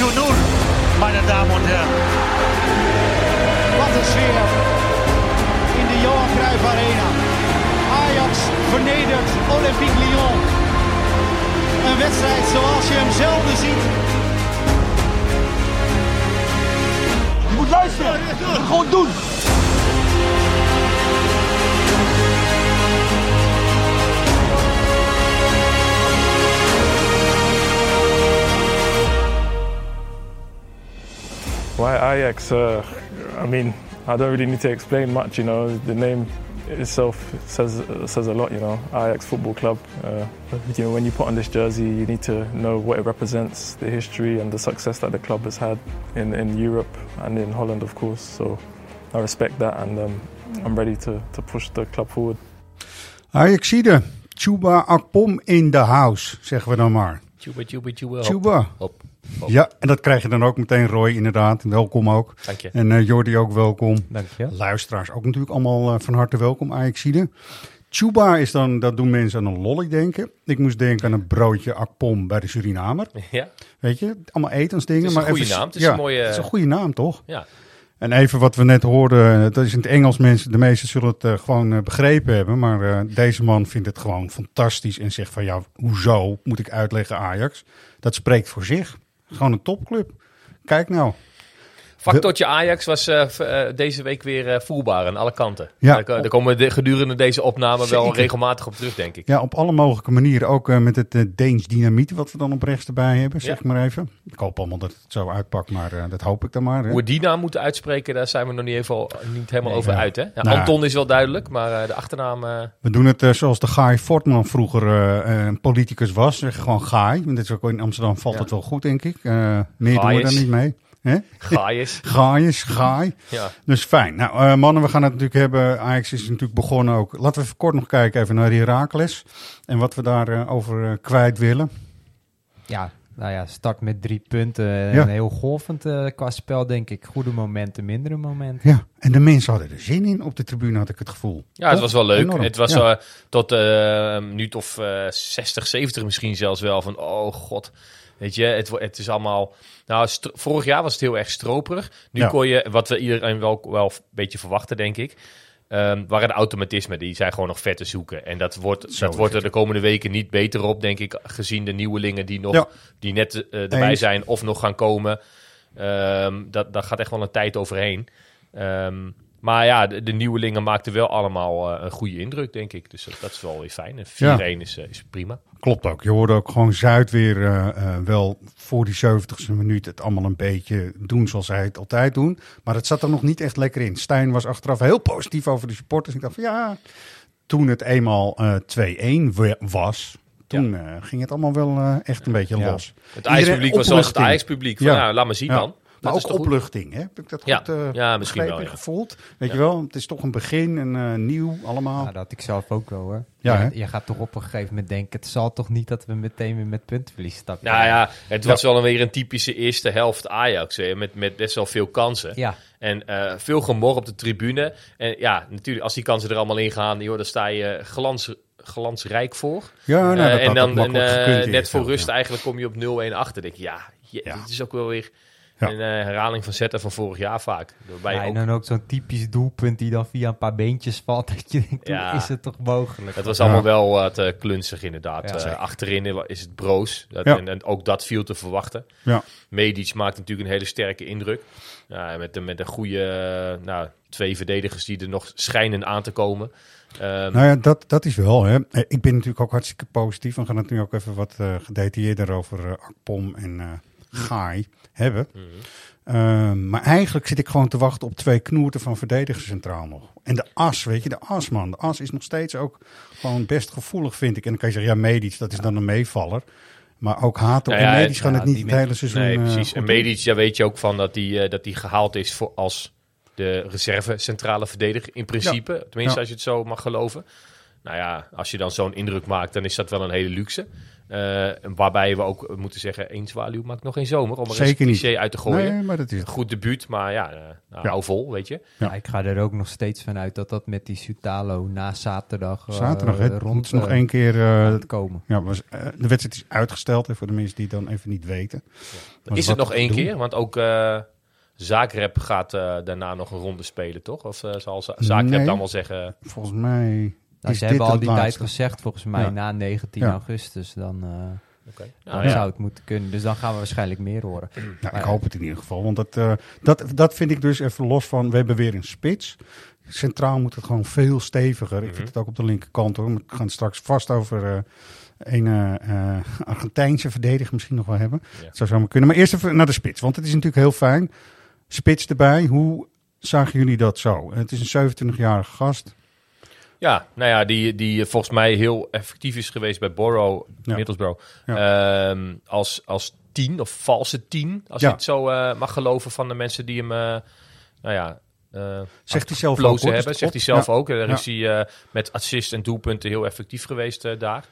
4-0, meine Damen und Herren. Wat een sfeer in de Johan Cruijff Arena. Ajax vernedert Olympique Lyon. Een wedstrijd zoals je hem zelden ziet. Je moet luisteren. Gewoon doen. Why Ajax? Uh, I mean, I don't really need to explain much. You know, the name itself says says a lot. You know, Ajax Football Club. Uh, you know, when you put on this jersey, you need to know what it represents, the history and the success that the club has had in, in Europe and in Holland, of course. So I respect that, and um, I'm ready to to push the club forward. Ajaxide, Chuba Akpom in the house, zeggen we dan maar. Tjuba, tjuba, tjuba. Chuba. Hop. Ja, en dat krijg je dan ook meteen, Roy, inderdaad. Welkom ook. Dank je. En eh, Jordi ook welkom. Dank je. Luisteraars ook natuurlijk allemaal eh, van harte welkom, Ajaxide. Chuba is dan, dat doen mensen aan een lolly denken. Ik moest denken aan een broodje akpom bij de Surinamer. Ja, Weet je, allemaal etensdingen. Het is een maar goede even- naam. Het is ja, een mooie- Het is een goede naam, toch? ja. En even wat we net hoorden, dat is in het Engels. Mensen, de meesten zullen het eh, gewoon begrepen hebben. Maar deze man vindt het gewoon fantastisch en zegt van ja, hoezo moet ik uitleggen Ajax? Dat spreekt voor zich. Gewoon een topclub. Kijk nou. Factortje Ajax was eh, eh, deze week weer eh, voelbaar aan alle kanten. Ja. Daar, ko- daar komen we de- gedurende deze opname wel regelmatig op terug, denk ik. Ja, op alle mogelijke manieren. Ook met het Deens dynamiet wat we dan op rechts erbij hebben, zeg maar even. Ik hoop allemaal dat het zo uitpakt, maar dat hoop ik dan maar. Hè. Hoe we die naam moeten uitspreken, daar zijn we nog niet, even, niet helemaal over uit. Hè? Ja, Nou. Anton is wel duidelijk, maar de achternaam... We doen het zoals de Guy Fortman vroeger een politicus was. Zeg gewoon Guy. Is ook in Amsterdam valt het wel goed, denk ik. Meer doen we daar niet mee. Hè? Gaius. Gaius, Guy. ja. Dus fijn. Nou, eh, mannen, we gaan het natuurlijk hebben. Ajax is natuurlijk begonnen ook. Laten we even kort nog kijken even naar Herakles. En wat we daarover over eh, kwijt willen. Ja, nou ja, start met drie punten. Ja. En heel golvend eh, qua spel, denk ik. Goede momenten, mindere momenten. Ja, en de mensen hadden er zin in op de tribune, had ik het gevoel. ja, het Toch? was wel leuk. Enorm. Het was Ja. eh, tot eh, een minuut of eh 60, 70 misschien zelfs wel van... Oh god, weet je, het, het is allemaal... Nou, vorig jaar was het heel erg stroperig. Nu Ja. kon je, wat we iedereen wel, wel een beetje verwachten, denk ik... ehm, waren de automatismen, die zijn gewoon nog vet te zoeken. En dat wordt, Zo dat wordt er de komende weken niet beter op, denk ik. Gezien de nieuwelingen die, nog, Ja. die net eh, erbij Eens. zijn of nog gaan komen. Ehm, dat, daar gaat echt wel een tijd overheen. Ehm, maar ja, de, de nieuwelingen maakten wel allemaal eh, een goede indruk, denk ik. Dus dat, dat is wel weer fijn. En 4-1 Ja. is, eh, is prima. Klopt ook. Je hoorde ook gewoon Zuid weer eh, wel voor die 70ste minuut het allemaal een beetje doen zoals zij het altijd doen. Maar het zat er nog niet echt lekker in. Stijn was achteraf heel positief over de supporters. Ik dacht van ja, toen het eenmaal eh 2-1 we- was, toen ging het allemaal wel echt een beetje Ja. los. Het Ajax-publiek was zoals het. Ajax-publiek. Van, Ja. Ja. laat maar zien dan. Maar Dat is ook opluchting, hè? Heb ik dat Ja. goed eh Ja, misschien wel, ja. gevoeld? Weet Ja. je wel, het is toch een begin en eh, nieuw allemaal. Nou, dat had ik zelf ook wel hoor. Ja, je, hè? je gaat toch op een gegeven moment denken, het zal toch niet dat we meteen weer met puntenverlies stappen. Nou ja, het was wel weer een typische eerste helft Ajax. Hè, met, met best wel veel kansen. Ja, En eh, veel gemor op de tribune. En ja, natuurlijk, als die kansen er allemaal in gaan, joh, dan sta je glans, glansrijk voor. Ja, nou, en dan en, net voor rust ja. eigenlijk kom je op 0-1 achter. denk je, ja, je, Ja. dit is ook wel weer Ja. een eh, herhaling van zetten van vorig jaar vaak. Waarbij Ja, ook, en dan ook zo'n typisch doelpunt die dan via een paar beentjes valt. Dat je denkt, Ja. is het toch mogelijk? het was Ja. allemaal wel wat eh, klunzig inderdaad. Ja, Eh, achterin is het broos. Dat, Ja. en, en ook dat viel te verwachten. Ja. Medic maakt natuurlijk een hele sterke indruk. Ja, met, een- met een goede, nou, twee verdedigers die er nog schijnen aan te komen. Ehm, Nou ja, dat, dat is wel. Hè. Ik ben natuurlijk ook hartstikke positief. We gaan het nu ook even wat gedetailleerder over Akpom en eh Gaai hebben. Ehm, maar eigenlijk zit ik gewoon te wachten op twee knoerten van verdedigers centraal nog. En de as, weet je, de as man. De as is nog steeds ook gewoon best gevoelig, vind ik. En dan kan je zeggen, ja, Medic, dat is dan een meevaller. Maar ook Hato Nou en ja, Medic gaan ja, het niet het hele seizoen Nee, eh, precies. En. Medic, daar weet je ook van dat die, eh, dat die gehaald is voor als de reserve centrale verdediger. In principe, tenminste als je het zo mag geloven. Nou ja, als je dan zo'n indruk maakt, dan is dat wel een hele luxe. Eh, waarbij we ook moeten zeggen, één zwaluw maakt nog geen zomer. Om er Zeker een niet. cliché uit te gooien. Nee, maar dat is. Goed debuut, maar ja, eh, nou, Ja. hou vol, weet je. Ja. Ja, ik ga er ook nog steeds van uit dat dat met die Sutalo na zaterdag, eh, Zaterdag, rond Moet nog één keer... eh, gaat komen. ja, was, de wedstrijd is uitgesteld, hè, voor de mensen die het dan even niet weten. Is het nog één keer? Want ook eh Zagreb gaat daarna nog een ronde spelen, toch? Of eh, zal Za- Zagreb Nee. dan wel zeggen... Volgens mij Nou, ze hebben al die tijd gezegd, volgens mij Ja. na 19 Ja. augustus. Dan, eh, dan Nou, ja. zou het moeten kunnen. Dus dan gaan we waarschijnlijk meer horen. Nou, Maar- ik hoop het in ieder geval. Want dat, eh, dat, dat vind ik dus even los van. We hebben weer een spits. Centraal moet het gewoon veel steviger. Ik Mhm. vind het ook op de linkerkant hoor. We gaan het straks vast over eh, een Argentijnse verdediger misschien nog wel hebben. Ja. Dat zou zomaar kunnen. Maar eerst even naar de spits. Want het is natuurlijk heel fijn. Spits erbij. Hoe zagen jullie dat zo? Het is een 27-jarige gast. Ja, nou ja, die, die volgens mij heel effectief is geweest bij Borough, Ja. Middlesbrough. Ehm, als, als tien of valse tien, als Ja. je het zo eh, mag geloven van de mensen die hem, eh, nou ja... eh, Zegt hij zelf ook, hebben. Zegt hij zelf ook. Daar is hij met assist en doelpunten heel effectief geweest daar.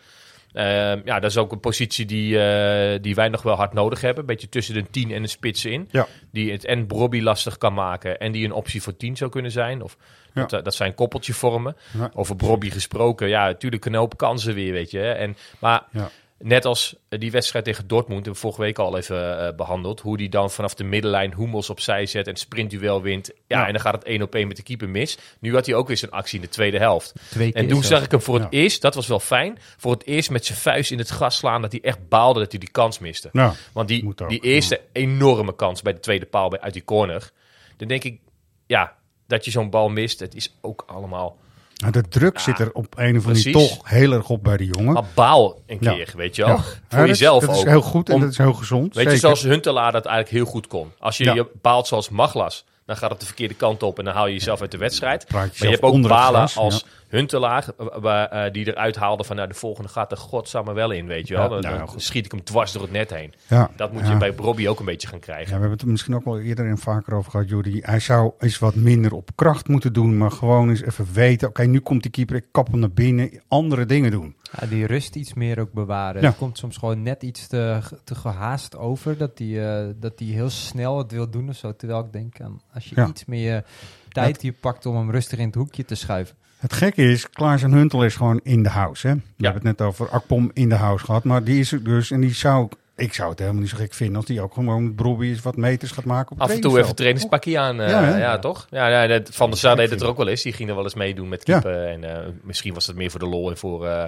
Ehm, ja, dat is ook een positie die, eh, die wij nog wel hard nodig hebben. Een beetje tussen de 10 en de spits in. Ja. Die het en Brobby lastig kan maken en die een optie voor 10 zou kunnen zijn. Of Ja. dat, eh, dat zijn koppeltje vormen. Ja. Over Brobby gesproken, ja, natuurlijk een hoop kansen weer, weet je. hè. En, maar Ja. Net als eh, die wedstrijd tegen Dortmund, hebben we vorige week al even eh, behandeld. Hoe die dan vanaf de middenlijn Hummels opzij zet en sprintduel wint. Ja, Ja. en dan gaat het één op één met de keeper mis. Nu had hij ook weer zijn actie in de tweede helft. Twee keer En toen zag ik hem voor het Ja. eerst, dat was wel fijn, voor het eerst met zijn vuist in het gas slaan dat hij echt baalde dat hij die kans miste. Nou, Want die, ook, die eerste enorme kans bij de tweede paal bij, uit die corner, dan denk ik, ja, dat je zo'n bal mist, het is ook allemaal... nou, de druk zit er op een of andere manier toch heel erg op bij de jongen. Maar baal een Ja. keer, weet je wel. Ja. Voor dat jezelf dat ook. is heel goed en Om- dat is heel gezond. Weet je, zoals Huntelaar dat eigenlijk heel goed kon. Als je je baalt zoals Maglas, dan gaat het de verkeerde kant op en dan haal je jezelf uit de wedstrijd. Maar je hebt ook balen als Huntelaar, waar, eh, die eruit haalde van nou, de volgende gaat er godsamme wel in, weet je wel. Dan, nou, dan schiet ik hem dwars door het net heen. Ja. Dat moet Ja. je bij Robbie ook een beetje gaan Ja, krijgen. we hebben het er misschien ook wel eerder en vaker over gehad, Jordi. Hij zou eens wat minder op kracht moeten doen, maar gewoon eens even weten. Oké, nu komt die keeper, ik kap hem naar binnen. Andere dingen doen. Ja, die rust iets meer ook bewaren. Ja. Het komt soms gewoon net iets te, te gehaast over. Dat hij eh, dat die heel snel het wil doen of zo. Terwijl ik denk, aan, als je Ja. iets meer tijd hier pakt om hem rustig in het hoekje te schuiven. Het gekke is, Klaas en Huntel is gewoon in de house. Hè? We hebben het net over Akpom in de house gehad, maar die is er dus. En die zou, ik zou het helemaal niet zo gek vinden als die ook gewoon Brobby eens wat meters gaat maken op Af en toe even trainingspakje aan, eh, Ja, ja, toch? Ja, ja dat, Van der Sar deed het er ook wel eens. Die ging er wel eens meedoen met Ja. keeper. En eh, misschien was dat meer voor de lol en voor... eh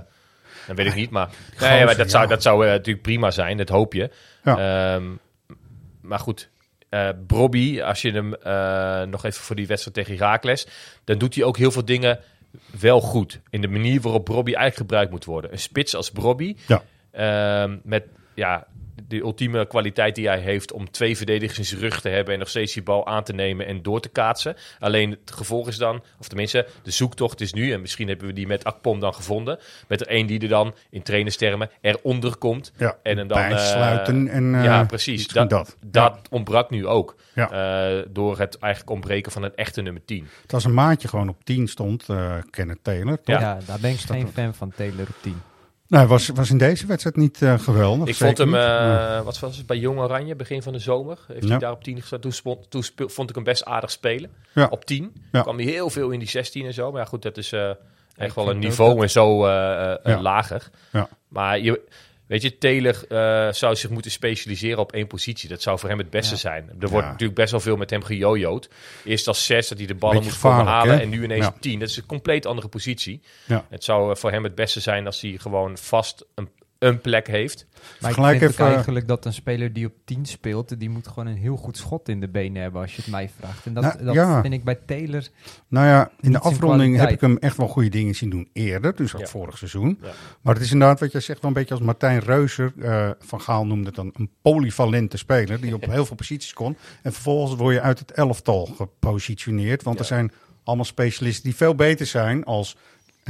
dat weet ik niet, maar, nee, maar dat zou, dat zou natuurlijk prima zijn. Dat hoop je. Ehm, maar goed, eh Brobby, als je hem nog even voor die wedstrijd tegen Heracles... dan doet hij ook heel veel dingen wel goed. In de manier waarop Brobby eigenlijk gebruikt moet worden. Een spits als Brobby... Ja. Ehm, met ja, de ultieme kwaliteit die hij heeft om twee verdedigers in zijn rug te hebben en nog steeds die bal aan te nemen en door te kaatsen. Alleen het gevolg is dan, of tenminste, de zoektocht is nu, en misschien hebben we die met Akpom dan gevonden, met er één die er dan in trainerstermen eronder komt. Ja, En dan, eh, en eh, ja, precies. Dat, dat. ontbrak nu ook. Ja. Eh, door het eigenlijk ontbreken van een echte nummer 10. Het was een maatje gewoon op 10 stond, eh Kenneth Taylor. toch? Ja, daar ben ik geen fan van Taylor op 10. Nou, hij was, was in deze wedstrijd niet eh, geweldig. Ik vond hem, eh, wat was het, bij Jong Oranje, begin van de zomer. Heeft Ja. hij daar op 10 gestaan. Toen, spon- toen speel- vond ik hem best aardig spelen. Ja. Op 10 Ja. kwam hij heel veel in die 16 en zo. Maar ja, goed, dat is eh, echt wel een niveau dat- en zo lager. Ja. Maar je, weet je, Taylor eh, zou zich moeten specialiseren op één positie. Dat zou voor hem het beste Ja. zijn. Er wordt Ja. natuurlijk best wel veel met hem gejojoed. Eerst als 6 dat hij de ballen Beetje moest komen halen. hè? En nu ineens Ja. 10. Dat is een compleet andere positie. Het zou eh, voor hem het beste zijn als hij gewoon vast een, een plek heeft. Maar ik Vergelijk vind even- ook eigenlijk dat een speler die op 10 speelt, die moet gewoon een heel goed schot in de benen hebben als je het mij vraagt. En dat, Nou, dat ja. vind ik bij Taylor. Nou ja, in de afronding heb ik hem echt wel goede dingen zien doen eerder. Dus ook Ja. vorig seizoen. Ja. Maar het is inderdaad wat jij zegt, wel een beetje als Martijn Reuser. eh, van Gaal noemde het dan een polyvalente speler. Die op heel veel posities kon. En vervolgens word je uit het elftal gepositioneerd. Want er zijn allemaal specialisten die veel beter zijn als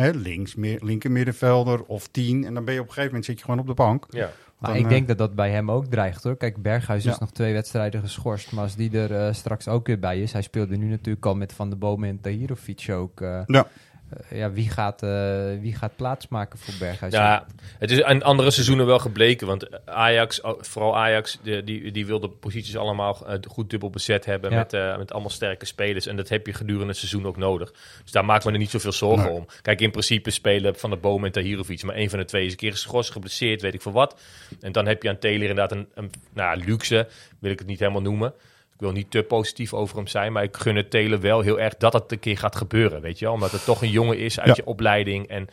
hè, links, meer, linker middenvelder of tien. En dan ben je op een gegeven moment zit je gewoon op de bank. Ja. Maar Dan, ik eh, denk dat dat bij hem ook dreigt hoor. Kijk, Berghuis Ja. is nog twee wedstrijden geschorst. Maar als die er eh, straks ook weer bij is. Hij speelde nu natuurlijk al met Van der Bomen en Tahirovic ook. eh, Ja. Eh, ja, wie, gaat, eh, wie gaat plaatsmaken voor Berghuis? Ja, het is in andere seizoenen wel gebleken. Want Ajax, oh, vooral Ajax, die, die, die wil de posities allemaal eh, goed dubbel bezet hebben. Ja. Met, met allemaal sterke spelers. En dat heb je gedurende het seizoen ook nodig. Dus daar maakt me er niet zoveel zorgen Nee. om. Kijk, in principe spelen Van de Boom en Tahirovic. Maar één van de twee is een keer geschorst, geblesseerd, weet ik veel wat. En dan heb je aan Taylor inderdaad een, een nou, ja, luxe, wil ik het niet helemaal noemen. Ik wil niet te positief over hem zijn, maar ik gun het Taylor wel heel erg dat het een keer gaat gebeuren, weet je wel. Omdat het toch een jongen is uit Ja. je opleiding. En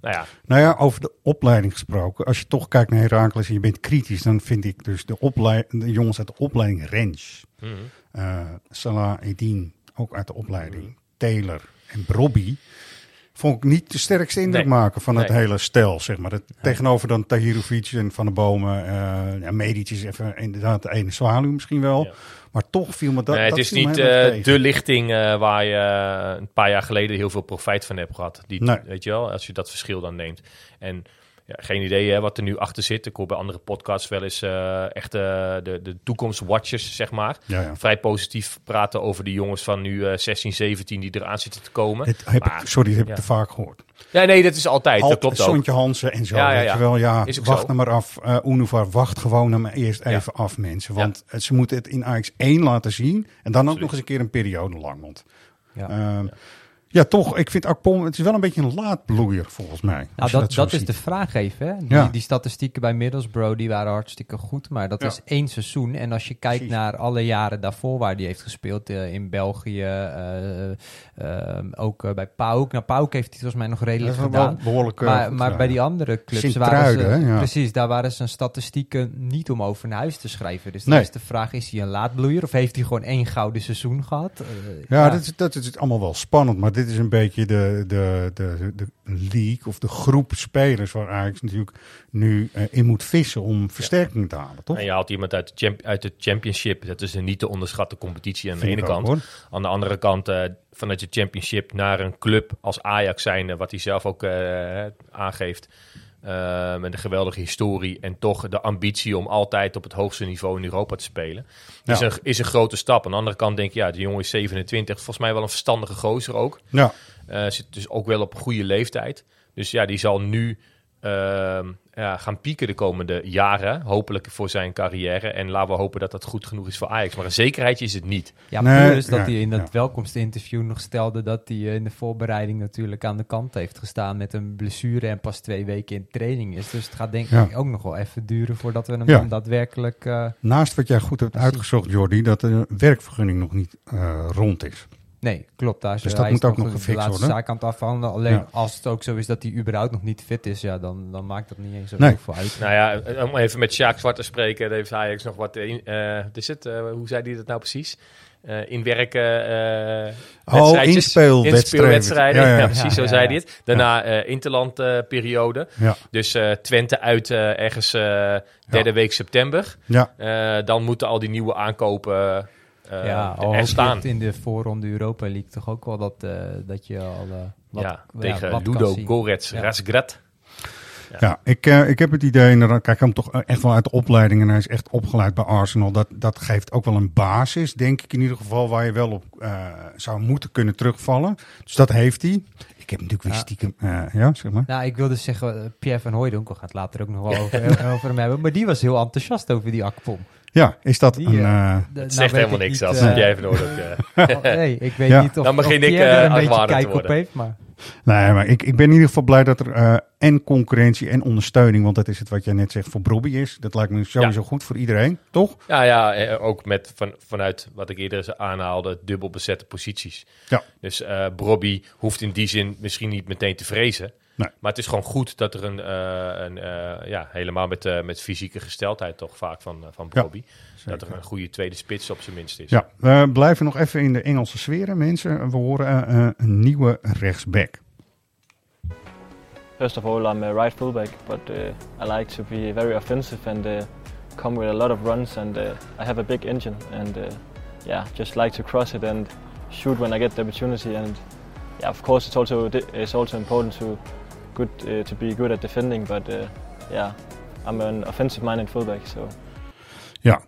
nou ja, Nou ja, over de opleiding gesproken. Als je toch kijkt naar Heracles en je bent kritisch, dan vind ik dus de, oplei- de jongens uit de opleiding Rens, mhm. eh, Salah Edin, ook uit de opleiding, Taylor en Brobby. Vond ik niet de sterkste indruk Nee. maken van het Nee. hele stel, zeg maar. Het, Tegenover dan Tahirovic en Van de Bomen. eh ja, Medic is even inderdaad de ene zwaluw misschien wel. Ja. Maar toch viel me dat, nee, het dat is niet eh, de lichting eh, waar je een paar jaar geleden heel veel profijt van hebt gehad. Die. Weet je wel, als je dat verschil dan neemt. En ja, geen idee hè, wat er nu achter zit. Ik hoor bij andere podcasts wel eens eh, echt eh, de, de toekomstwatchers, zeg maar. Ja, ja. Vrij positief praten over de jongens van nu eh 16, 17 die eraan zitten te komen. Dit heb Maar, ik, sorry, dit heb ik te vaak gehoord. Ja, nee, dat is altijd. dat Alt- klopt ook. Sontje Hansen en zo. Ja, ja, weet ja. je wel, ja, wacht nou maar af. Uh, Unuvar, wacht gewoon nou maar eerst even af, mensen. Want eh, ze moeten het in Ajax 1 laten zien. En dan ook nog eens een keer een periode lang. Want, Ja. ehm, ja, toch, ik vind Akpom, het is wel een beetje een laadbloeier volgens mij. Nou, dat, dat is de vraag even. Hè? Die, Ja. die statistieken bij Middlesbrough die waren hartstikke goed. Maar dat Ja. is één seizoen. En als je kijkt Precies. naar alle jaren daarvoor waar die heeft gespeeld. eh, in België, eh, eh, ook bij PAOK. Nou, PAOK heeft hij volgens mij nog redelijk gedaan. behoorlijk eh, Maar, maar bij die andere clubs waren ze, hè, ja. precies, daar waren zijn statistieken niet om over naar huis te schrijven. Dus Nee. is de vraag, is hij een laadbloeier of heeft hij gewoon één gouden seizoen gehad? Eh, Ja, Dat, is, dat is allemaal wel spannend. Maar dit is een beetje de, de, de, de league of de groep spelers waar Ajax natuurlijk nu eh, in moet vissen om versterking te halen, toch? En je haalt iemand uit de, uit de championship. Dat is een niet te onderschatte competitie aan de ene kant. hoor. Aan de andere kant, eh, vanuit je championship naar een club als Ajax zijn, wat hij zelf ook eh, aangeeft. Eh, met een geweldige historie en toch de ambitie om altijd op het hoogste niveau in Europa te spelen. Is, een, is een grote stap. Aan de andere kant denk je, ja, de jongen is 27. Volgens mij wel een verstandige gozer ook. Ja, Eh, zit dus ook wel op een goede leeftijd. Dus ja, die zal nu ja, gaan pieken de komende jaren. Hopelijk voor zijn carrière. En laten we hopen dat dat goed genoeg is voor Ajax. Maar een zekerheidje is het niet. Ja, Nee, plus dat ja, hij in dat ja. welkomstinterview nog stelde dat hij eh, in de voorbereiding natuurlijk aan de kant heeft gestaan met een blessure en pas twee weken in training is. Dus het gaat denk Ja. ik ook nog wel even duren voordat we hem daadwerkelijk... eh, naast wat jij goed hebt uitgezocht, Jordi, dat de werkvergunning nog niet eh, rond is. Nee, klopt. Daar is, Dus eh, dat moet ook nog de gefixt worden. zaak aan het afhandelen. Alleen Ja. als het ook zo is dat hij überhaupt nog niet fit is, ja, dan, dan maakt dat niet eens zoveel Nee. voor uit. Nou ja, om even met Sjaak Zwart te spreken. Daar heeft Ajax nog wat in. eh, wat is het? Eh, hoe zei hij dat nou precies? Eh inwerken. eh Oh, inspeelwedstrijden. Inspeelwedstrijden. Ja, Ja, ja. precies, Ja, zo ja, zei ja. hij het. Daarna eh interlandperiode. Ja, Dus eh, Twente uit eh, ergens eh, derde week september. ja. Eh, dan moeten al die nieuwe aankopen eh ja, al er staan. in de voorronde Europa League toch ook wel dat, eh, dat je al eh, wat, ja, ja, tegen wat kan Ludo zien. Gorets Ja. Ik, eh, ik heb het idee, en dan kijk ik hem toch echt wel uit de opleiding en hij is echt opgeleid bij Arsenal. Dat, dat geeft ook wel een basis, denk ik in ieder geval, waar je wel op eh, zou moeten kunnen terugvallen. Dus dat heeft hij. Ik heb natuurlijk weer Ja. stiekem, ja, zeg maar. Nou, ik wilde zeggen, Pierre van Hooijdonk, we gaan het later ook nog wel over, over hem hebben. Maar die was heel enthousiast over die akpom. Ja, is dat Die, een... eh, eh, Het nou zegt helemaal ik niks niet, als eh, jij even nodig. eh. oh, nee, ik weet Ja. niet of, Dan begin of ik, er een beetje kijk op worden. heeft, maar... Nee, maar ik, ik ben in ieder geval blij dat er eh, en concurrentie en ondersteuning, want dat is het wat jij net zegt, voor Brobby is. Dat lijkt me sowieso goed voor iedereen, toch? Ja, ja, ook met van, vanuit wat ik eerder aanhaalde, dubbel bezette posities. Ja. Dus eh Brobby hoeft in die zin misschien niet meteen te vrezen. Nee. Maar het is gewoon goed dat er een, eh, een eh, ja, helemaal met, eh, met fysieke gesteldheid toch vaak van, van Ja, Brobby. dat er een goede tweede spits op zijn minst is. Ja, we blijven nog even in de Engelse sfeer, hè, mensen. We horen een nieuwe rechtsback. First of all, I'm a right fullback, but uh, I like to be very offensive and uh, come with a lot of runs. And uh, I have a big engine, and uh, yeah, just like to cross it and shoot when I get the opportunity. And yeah, of course, it's also it's also important to good uh, to be good at defending. But uh, yeah, I'm an offensive-minded fullback, so Ja.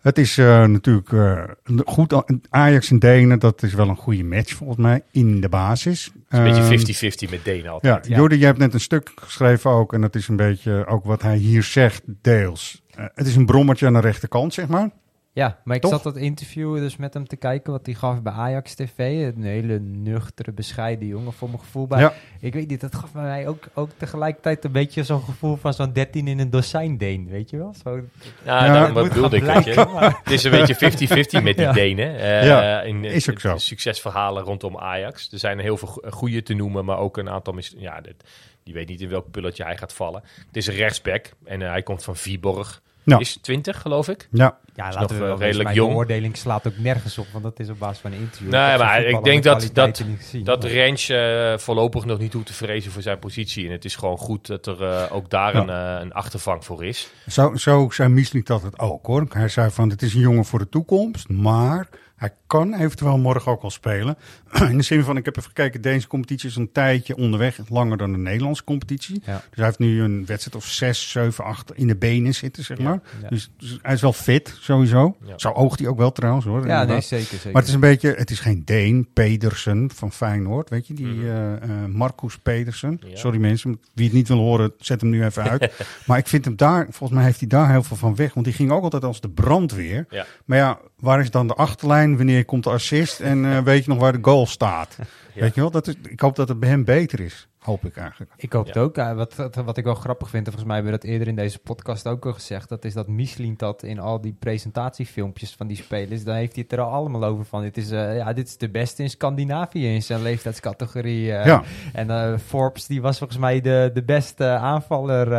Het is eh, natuurlijk eh, een goed. Ajax en Denen, dat is wel een goede match volgens mij in de basis. Het is een Ehm, beetje 50-50 met Denen Ja, altijd. Ja. Jordi, jij hebt net een stuk geschreven ook. En dat is een beetje ook wat hij hier zegt, deels. Eh, het is een brommertje aan de rechterkant, zeg maar. Ja, maar ik Toch? zat dat interview dus met hem te kijken wat hij gaf bij Ajax TV. Een hele nuchtere, bescheiden jongen voor mijn gevoel. Bij. Ja. Ik weet niet, dat gaf mij ook, ook tegelijkertijd een beetje zo'n gevoel van zo'n 13 in een dozijn Deen, weet je wel? Zo, Ja, Ja, moet bedoelde ik. je. blijken, maar- Het is een beetje 50-50 met die Ja. Denen. Eh, Ja, in, is ook in zo. de Succesverhalen rondom Ajax. Er zijn heel veel go- goede te noemen, maar ook een aantal... Mis ja, dit, die weet niet in welk pulletje hij gaat vallen. Het is een rechtsback en eh, hij komt van Viborg. Ja. Is 20, geloof ik. Ja, Ja, laten we eh, wel redelijk jong. De oordeling slaat ook nergens op, want dat is op basis van een interview. Nee, maar ik denk dat- dat-. Dat Range eh, voorlopig nog niet hoeft te vrezen voor zijn positie. En het is gewoon goed dat er eh, ook daar Ja. een, een achtervang voor is. zo, zo zei Mieslik dat het ook hoor. Hij zei van, het is een jongen voor de toekomst, maar hij kan eventueel morgen ook al spelen. In de zin van, ik heb even gekeken, deze competitie is een tijdje onderweg, langer dan de Nederlandse competitie. Ja. Dus hij heeft nu een wedstrijd of zes, zeven, acht in de benen zitten, zeg maar. ja. Dus, dus hij is wel fit, sowieso. Zo oogt hij ook wel trouwens hoor. Ja, nee, zeker, zeker. Maar het is een beetje, het is geen Deen, Pedersen van Feyenoord, weet je, die Mhm. eh, eh, Marcus Pedersen. Sorry mensen, wie het niet wil horen, zet hem nu even uit. maar ik vind hem daar, volgens mij heeft hij daar heel veel van weg, want die ging ook altijd als de brandweer. Maar ja, waar is dan de achterlijn, wanneer komt de assist en eh, weet je nog waar de goal staat? Weet je wel, dat is, ik hoop dat het bij hem beter is, hoop ik eigenlijk. Ik hoop Ja. het ook. Wat, wat, wat ik wel grappig vind, en volgens mij hebben we dat eerder in deze podcast ook al gezegd, dat is dat Michelin dat in al die presentatiefilmpjes van die spelers, dan heeft hij het er al allemaal over van. Dit is, eh, ja, dit is de beste in Scandinavië in zijn leeftijdscategorie. eh. ja, En eh, Forbes, die was volgens mij de, de beste aanvaller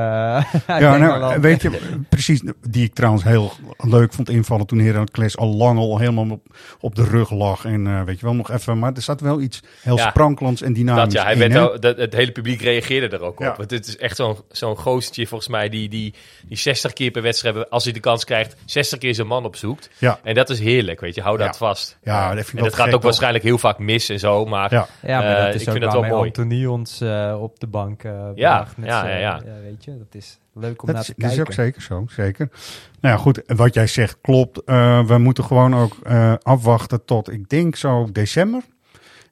ja nou, weet je, precies, die ik trouwens heel leuk vond invallen toen Heracles al lang al helemaal op, op de rug lag. En eh, weet je wel, nog even, maar er zat wel iets heel Ja. sprankelends en dynamisch Dat, ja, hij in, werd het hele publiek reageerde er ook Ja. op. Want het is echt zo'n zo'n goostje volgens mij die, die, die 60 keer per wedstrijd, als hij de kans krijgt, 60 keer zijn man opzoekt. Ja. En dat is heerlijk, weet je. Hou dat Ja. vast. Ja, Eh, dat vind ik en wel dat gaat ook toch? waarschijnlijk heel vaak mis en zo. Maar Ja. Ja, maar Eh, dat is ik ook vind dat wel mooi. Anthony ons eh, op de bank eh Ja, met ja, ja, ja. Weet je, dat is leuk om Dat naar is, te dat is kijken. ook zeker zo, zeker. Nou ja, goed, wat jij zegt klopt. Eh, we moeten gewoon ook eh, afwachten tot, ik denk zo december.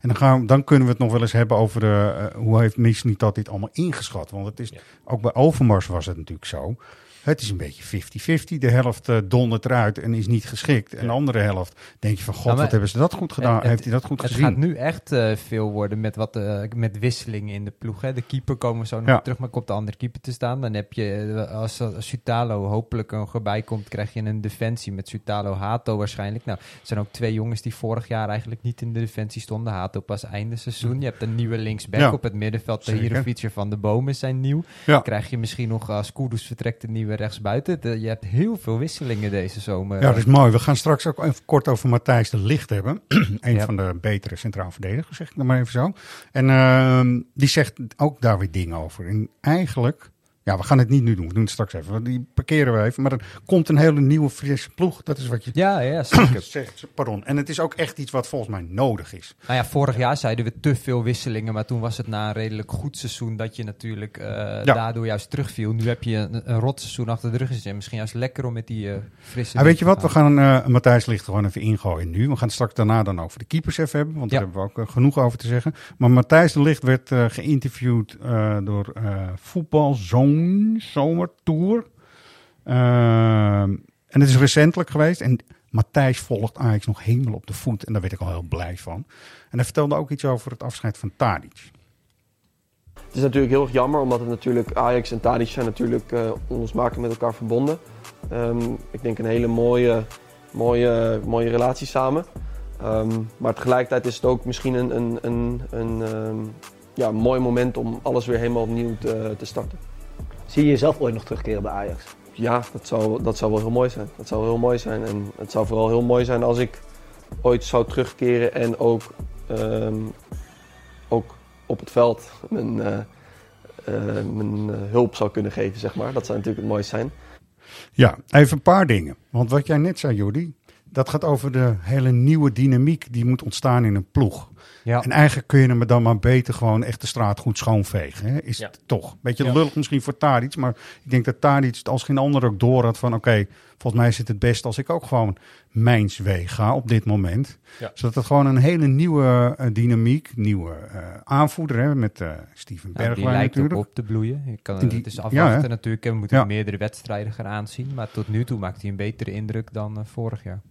En dan, gaan dan kunnen we het nog wel eens hebben over de, eh, hoe heeft Michel dat dit allemaal ingeschat. Want het is, Ja. ook bij Overmars was het natuurlijk zo. Het is een beetje 50-50. De helft eh, dondert eruit en is niet geschikt. En de andere helft denk je van, god, wat hebben ze dat goed gedaan? het- heeft hij dat goed Het gezien? gaat nu echt eh, veel worden met, wat, eh, met wisselingen in de ploeg. Hè. De keeper komen we zo nog Ja. terug, maar komt de andere keeper te staan. Dan heb je, als, als Sutalo hopelijk nog erbij komt, krijg je een defensie met Sutalo Hato waarschijnlijk. Nou, er zijn ook twee jongens die vorig jaar eigenlijk niet in de defensie stonden. Hato pas einde seizoen. Je hebt een nieuwe linksback Ja. op het middenveld. De. Hirovic van de Bomen zijn nieuw. Ja. Krijg je misschien nog als Kudus vertrekt een nieuwe rechtsbuiten. De- je hebt heel veel wisselingen deze zomer. Ja, dat is mooi. We gaan straks ook even kort over Matthijs de Licht hebben. een Ja. van de betere centraal verdedigers, zeg ik dan maar even zo. En ehm, die zegt ook daar weer dingen over. En eigenlijk, ja, we gaan het niet nu doen. We doen het straks even. Die parkeren we even. Maar er komt een hele nieuwe frisse ploeg. Dat is wat je Ja, ja, zeker. zegt. Pardon. En het is ook echt iets wat volgens mij nodig is. Nou ja, vorig jaar zeiden we te veel wisselingen, maar toen was het na een redelijk goed seizoen dat je natuurlijk eh, daardoor juist terugviel. Nu heb je een, een rot seizoen achter de rug gezet. Misschien juist lekker om met die eh frisse... Ah, weet je wat? We gaan eh Matthijs Licht gewoon even ingooien nu. We gaan straks daarna dan over de keepers even hebben. Want Ja. daar hebben we ook genoeg over te zeggen. Maar Matthijs de Licht werd geïnterviewd door eh Voetbalzone Zomertour. Ehm, en het is recentelijk geweest. En Matthijs volgt Ajax nog helemaal op de voet. En daar werd ik al heel blij van. En hij vertelde ook iets over het afscheid van Tadic. Het is natuurlijk heel erg jammer, omdat het natuurlijk Ajax en Tadic zijn natuurlijk uh, onlosmakelijk met elkaar verbonden. Um, ik denk een hele mooie, mooie, mooie relatie samen. Um, maar tegelijkertijd is het ook misschien een, een, een, een um, ja, mooi moment om alles weer helemaal opnieuw te, te starten. Zie je jezelf ooit nog terugkeren bij Ajax? Ja, dat zou, dat zou wel heel mooi zijn. Dat zou heel mooi zijn. En het zou vooral heel mooi zijn als ik ooit zou terugkeren en ook, ook op het veld mijn, uh, uh, mijn uh, hulp zou kunnen geven, zeg maar. Dat zou natuurlijk het mooiste zijn. Ja, even een paar dingen. Want wat jij net zei, Jordi, dat gaat over de hele nieuwe dynamiek die moet ontstaan in een ploeg. Ja. En eigenlijk kun je hem dan maar beter gewoon echt de straat goed schoonvegen. Hè? Is Ja. het toch? Beetje Ja. lullig misschien voor Tadic. Maar ik denk dat Tadic het als geen ander ook door had van... oké, volgens mij is het het best als ik ook gewoon mijns weg ga op dit moment. Ja. Zodat het gewoon een hele nieuwe eh, dynamiek, nieuwe eh, aanvoerder hè, met eh Steven Nou, die Bergwijn lijkt natuurlijk. op te bloeien. Je kan, die- het is afwachten natuurlijk. en We moeten Ja. meerdere wedstrijden gaan aanzien. Maar tot nu toe maakt hij een betere indruk dan vorig jaar.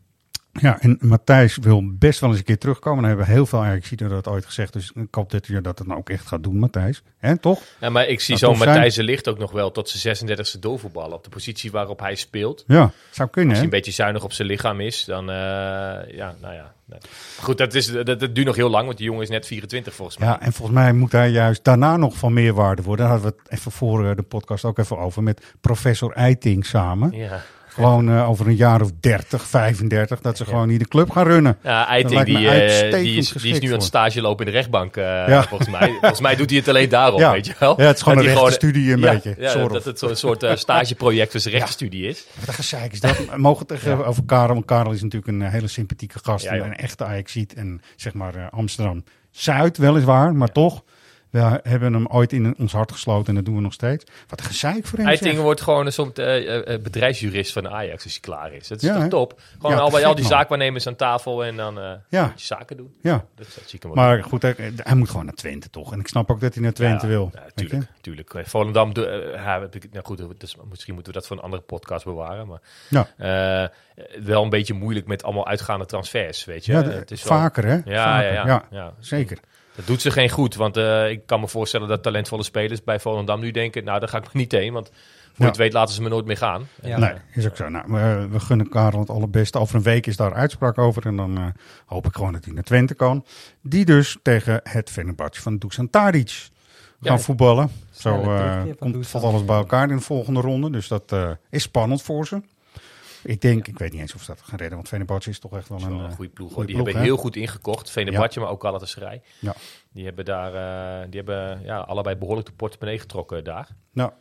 Ja, en Matthijs wil best wel eens een keer terugkomen. Dan hebben we heel veel Ajax dat ooit gezegd. Dus ik hoop dat je dat het nou ook echt gaat doen, Matthijs. Hè, toch? Ja, maar ik zie zijn. Matthijs de Ligt ook nog wel tot zijn 36e doorvoetballen. Op de positie waarop hij speelt. Ja, zou kunnen, Als hij een beetje zuinig op zijn lichaam is, dan... eh, ja, nou ja. nee. Goed, dat, is, dat, dat duurt nog heel lang, want die jongen is net 24 volgens mij. Ja, en volgens mij moet hij juist daarna nog van meerwaarde worden. Daar hadden we het even voor eh, de podcast ook even over. Met professor Eiting samen. Ja. Gewoon eh, over een jaar of 30, 35. Dat ze gewoon hier de club gaan runnen. Ja, Eiting, die, eh, die, is, die is nu aan het stage lopen in de rechtbank, eh, Ja. volgens mij. Volgens mij doet hij het alleen daarom, Ja. weet je wel. Ja, het is gewoon Dat een rechtenstudie een beetje, dat het zo'n soort stageproject zijn rechtenstudie is. Wat gezeik is dat. Mogen het even over Karel. Want Karel is natuurlijk een hele sympathieke gast. En een echte ajax En zeg maar Amsterdam-Zuid weliswaar. Maar toch, we hebben hem ooit in ons hart gesloten. En dat doen we nog steeds. Wat een gezeik voor hem. Eiting zeg. wordt gewoon een soort eh, eh, bedrijfsjurist van Ajax als hij klaar is. Dat is Ja, toch top? Gewoon Ja, al bij al die man. zaakwaarnemers aan tafel en dan eh Ja. zaken doen. Ja. Dat, dat zie ik hem Maar goed, hij, hij moet gewoon naar Twente toch. En ik snap ook dat hij naar Twente wil. Ja, je? tuurlijk. tuurlijk. Eh, Volendam, eh, heb ik- nou goed, dus misschien moeten we dat voor een andere podcast bewaren. Maar Ja. eh, wel een beetje moeilijk met allemaal uitgaande transfers, weet je. Ja, de- Het is wel- vaker, hè? Vaker, ja, ja. ja. Zeker. Dat doet ze geen goed, want eh, ik kan me voorstellen dat talentvolle spelers bij Volendam nu denken, nou daar ga ik maar niet heen, want voor Ja. het weet laten ze me nooit meer gaan. Ja. Nee, is ook zo. Nou, we, we gunnen Karel het allerbeste. Over een week is daar uitspraak over. En dan eh, hoop ik gewoon dat hij naar Twente kan. Die dus tegen het Fenerbahce van Dusan Tadic gaan Ja. voetballen. Zo eh, van komt, valt alles bij elkaar in de volgende ronde. Dus dat eh, is spannend voor ze. Ik denk, ik weet niet eens of ze dat gaan redden. Want Fenerbahce is toch echt wel een, een eh, goede ploeg. goede Die ploeg, hebben heel goed ingekocht. Venerbahce, maar ook Galatasaray. Ja. Die hebben daar, eh, die hebben ja, allebei behoorlijk de portemonnee getrokken daar. Nou,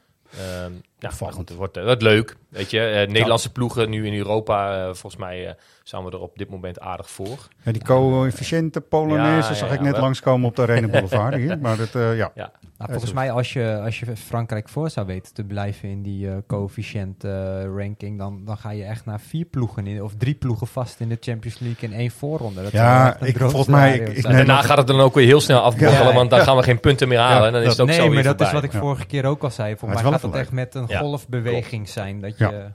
ja, goed, het wordt, eh, wordt leuk. Weet je, Eh, Nederlandse ploegen nu in Europa, eh, volgens mij eh, staan we er op dit moment aardig voor. ja, die coëfficiënte Polonaise Ja, zag ja, ik ja, net wel. langskomen op de Arena Boulevard hier. Maar dat, eh, ja. Ja. Nou, volgens mij, als je, als je Frankrijk voor zou weten te blijven in die eh coëfficiënt eh, ranking, dan, dan ga je echt naar vier ploegen in, of drie ploegen vast in de Champions League in één voorronde. Dat Ja, ik- volgens mij- ik- zijn. Daarna gaat het dan ook weer heel snel afbrokkelen, Ja. want dan gaan we geen punten meer halen. Ja, en dan is dat- het ook nee, zo maar dat is wat ik Ja. vorige keer ook al zei. Maar mij het gaat het echt met een Ja, golfbeweging zijn. Dat Ja. je,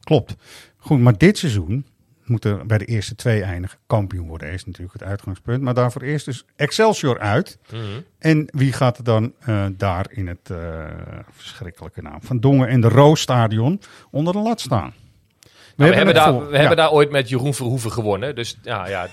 Klopt. Goed, maar dit seizoen moet er bij de eerste twee eindigen kampioen worden. Is natuurlijk het uitgangspunt. Maar daarvoor eerst dus Excelsior uit. Mhm. En wie gaat er dan eh, daar in het eh, verschrikkelijke naam van Dongen en de Roosstadion onder de lat staan? Nou, we hebben, daar, we ja. hebben daar ooit met Jeroen Verhoeven gewonnen. Dus ja, ja,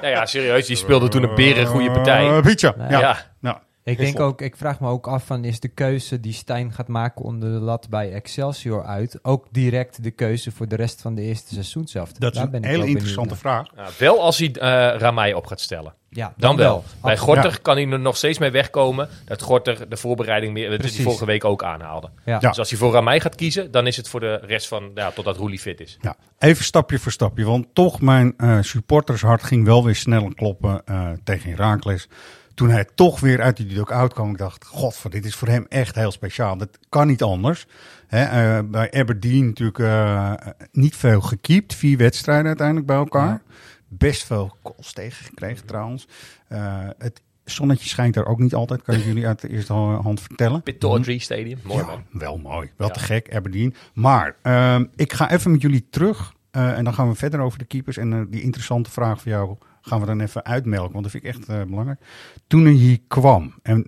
ja, ja serieus, die speelde toen een beren goede partij. Eh, Pietje, Nee. ja. Ja. ja. Ik denk ook, ik vraag me ook af van is de keuze die Stijn gaat maken onder de lat bij Excelsior uit ook direct de keuze voor de rest van de eerste seizoen zelf? Dat is Daar een hele interessante vraag. Ja, wel als hij eh Ramai op gaat stellen. Ja, Dan, wel. Bij. Gorter kan hij er nog steeds mee wegkomen. Dat Gorter de voorbereiding meer, dat hij vorige week ook aanhaalde. Ja. Ja. Dus als hij voor Ramai gaat kiezen, dan is het voor de rest van, ja, totdat Roelie fit is. Ja, even stapje voor stapje. Want toch, mijn eh, supportershart ging wel weer sneller kloppen eh, tegen Herakles. Toen hij toch weer uit die dugout kwam, ik dacht, god, dit is voor hem echt heel speciaal. Dat kan niet anders. Eh, bij Aberdeen natuurlijk eh, niet veel gekiept. Vier wedstrijden uiteindelijk bij elkaar. Best veel calls tegengekregen trouwens. Eh, het zonnetje schijnt er ook niet altijd, kan ik jullie uit de eerste hand vertellen. Pit Audrey Stadium, mooi Ja, wel mooi. Wel Ja. te gek, Aberdeen. Maar ehm, ik ga even met jullie terug. en dan gaan we verder over de keepers. En die interessante vraag voor jou gaan we dan even uitmelken. Want dat vind ik echt eh, belangrijk. Toen hij hier kwam en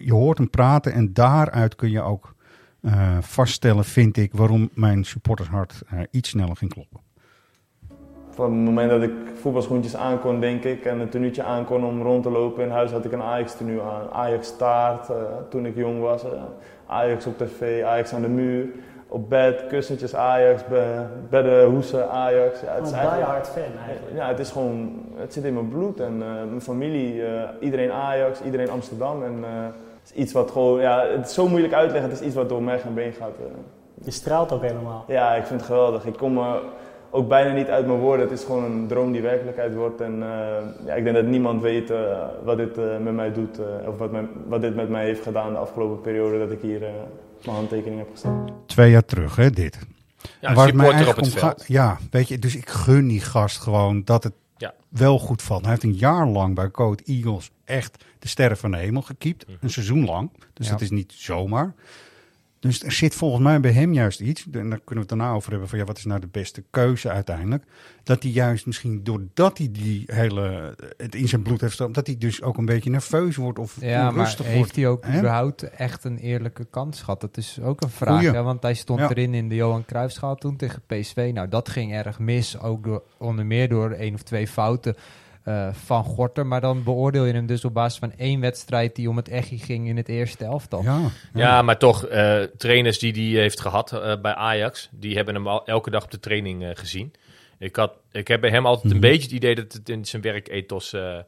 je hoort hem praten. En daaruit kun je ook eh, vaststellen, vind ik, waarom mijn supportershart eh, iets sneller ging kloppen. Van het moment dat ik voetbalschoentjes aankon, denk ik, en een tenuutje aankon om rond te lopen. In huis had ik een Ajax tenue aan. Ajax taart, eh, toen ik jong was. Ajax op tv, Ajax aan de muur. Op bed, kussentjes Ajax, be- bedden, hoesen Ajax. Ja, het is Een eigenlijk- diehard fan eigenlijk. Ja, het is gewoon, het zit in mijn bloed en eh, mijn familie, eh, iedereen Ajax, iedereen Amsterdam. En eh, het is iets wat gewoon, ja, het is zo moeilijk uitleggen, het is iets wat door merg en been gaat. eh. Je straalt ook helemaal. Ja, ik vind het geweldig. Ik kom, eh, ook bijna niet uit mijn woorden. Het is gewoon een droom die werkelijkheid wordt. En eh, ja, ik denk dat niemand weet eh, wat dit eh, met mij doet. eh, of wat, mijn- wat dit met mij heeft gedaan de afgelopen periode dat ik hier eh, mijn handtekening heb gezet. Twee jaar terug, hè, dit. Ja, En waar het mij op eigenlijk het veld. Ja, weet je, dus ik gun die gast gewoon dat het Ja. wel goed valt. Hij heeft een jaar lang bij Code Eagles echt de sterren van de hemel gekiept. Mhm. Een seizoen lang. Dus Ja. dat is niet zomaar. Dus er zit volgens mij bij hem juist iets. En daar kunnen we het daarna over hebben. Van ja, wat is nou de beste keuze uiteindelijk? Dat hij juist misschien doordat hij die hele, het in zijn bloed heeft staan, dat hij dus ook een beetje nerveus wordt of Ja, maar onrustig heeft wordt. hij ook überhaupt echt een eerlijke kans gehad? Dat is ook een vraag, want hij stond Ja. erin in de Johan Cruijffschaal toen tegen PSV. Nou, dat ging erg mis, ook door, onder meer door één of twee fouten eh, van Gorter. Maar dan beoordeel je hem dus op basis van één wedstrijd die om het echi ging in het eerste elftal. Ja, Ja, maar toch, eh, trainers die die heeft gehad eh, bij Ajax, die hebben hem al elke dag op de training eh, gezien. Ik, had, ik heb bij hem altijd Mhm. een beetje het idee dat het in zijn werkethos eh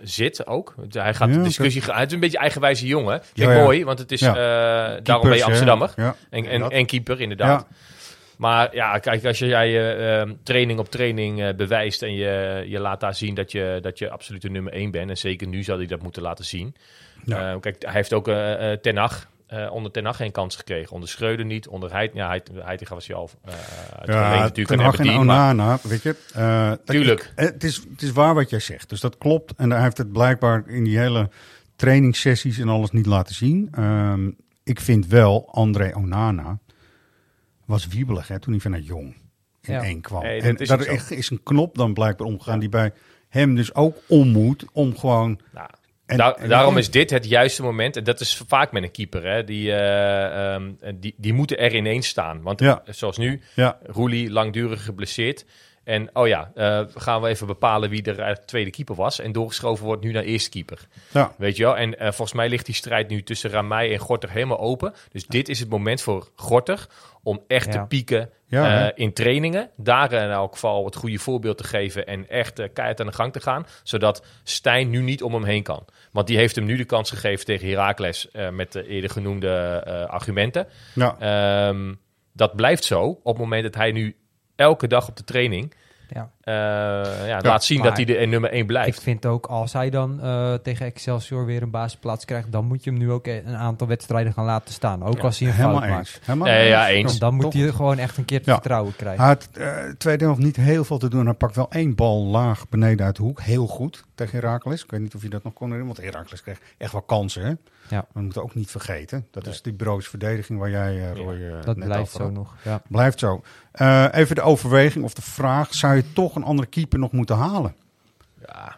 zit ook. Hij gaat Ja, de discussie gaan. Hij is een beetje eigenwijze jongen. Vind Ja, ik ja. mooi, want het is, Ja. eh, daarom ben je? Amsterdammer. Ja. En, en, Dat. en keeper, inderdaad. Maar ja, kijk, als je jij eh, eh, training op training eh, bewijst en je, je laat daar zien dat je, dat je absoluut de nummer één bent. En zeker nu zal hij dat moeten laten zien. Ja. Eh, kijk, hij heeft ook Ten Hag, eh, onder Ten Hag geen kans gekregen. Onder Schreuder niet, onder Heid, ja, Heid, Heitinga was hij al Ja, natuurlijk Ten Hag en maar- Onana, weet je. Tuurlijk. ik- het, is, het is waar wat jij zegt, dus dat klopt. En hij heeft het blijkbaar in die hele trainingssessies en alles niet laten zien. Ehm, ik vind wel, André Onana was wiebelig hè, toen hij vanuit Jong in Ja. één kwam. Nee, dat en is daar is- is een knop dan blijkbaar omgegaan die bij hem dus ook om moet om gewoon... Nou, En- Daar- en- daarom is dit het juiste moment. En dat is vaak met een keeper. Hè. Die, eh, ehm, die, die moeten er ineens staan. Want Ja. zoals nu, Ja, Roelie langdurig geblesseerd. En oh ja, eh, gaan we even bepalen wie er eigenlijk tweede keeper was. En doorgeschoven wordt nu naar eerste keeper. ja. Weet je wel? En eh, volgens mij ligt die strijd nu tussen Ramai en Gorter helemaal open. Dus dit is het moment voor Gorter om echt Ja. te pieken eh, in trainingen. Daar in elk geval het goede voorbeeld te geven en echt eh, keihard aan de gang te gaan. Zodat Stijn nu niet om hem heen kan. Want die heeft hem nu de kans gegeven tegen Heracles eh, met de eerder genoemde eh, argumenten. ja. Ehm, dat blijft zo op het moment dat hij nu elke dag op de training Ja. eh, ja, laat zien dat hij de nummer 1 blijft. Ik vind ook, als hij dan eh, tegen Excelsior weer een basisplaats krijgt, dan moet je hem nu ook een aantal wedstrijden gaan laten staan. Ook Ja, als hij een Helemaal fout maakt. eens. Helemaal Nee, ja, eens. Dan moet Toch? hij gewoon echt een keer het vertrouwen krijgen. Hij had eh tweede helft niet heel veel te doen. Hij pakt wel één bal laag beneden uit de hoek. Heel goed tegen Heracles. Ik weet niet of je dat nog kon herinneren. Want Heracles kreeg echt wel kansen. Hè? Ja. We moeten ook niet vergeten. Dat is die broos verdediging waar jij, eh, Roy, eh, dat net blijft over zo had. nog. Ja. Blijft zo. Eh, even de overweging of de vraag. Zou je toch een andere keeper nog moeten halen? Ja,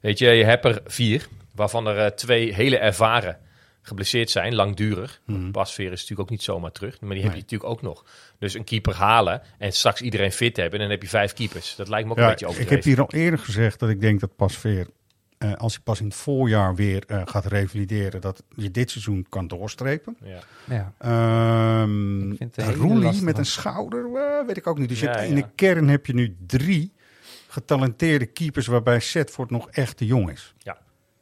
weet je, je hebt er vier, waarvan er twee hele ervaren geblesseerd zijn, langdurig. Mhm. Pasveer is natuurlijk ook niet zomaar terug, maar die heb Nee. je natuurlijk ook nog. Dus een keeper halen en straks iedereen fit hebben, en dan heb je vijf keepers. Dat lijkt me ook een beetje ik overdreven. heb hier al eerder gezegd dat ik denk dat Pasveer... eh als hij pas in het voorjaar weer eh, gaat revalideren... dat je dit seizoen kan doorstrepen. Ja. Ja. Ehm Roelie met een schouder, eh, weet ik ook niet. Dus Ja, in ja. de kern heb je nu drie getalenteerde keepers waarbij Setford nog echt te jong is.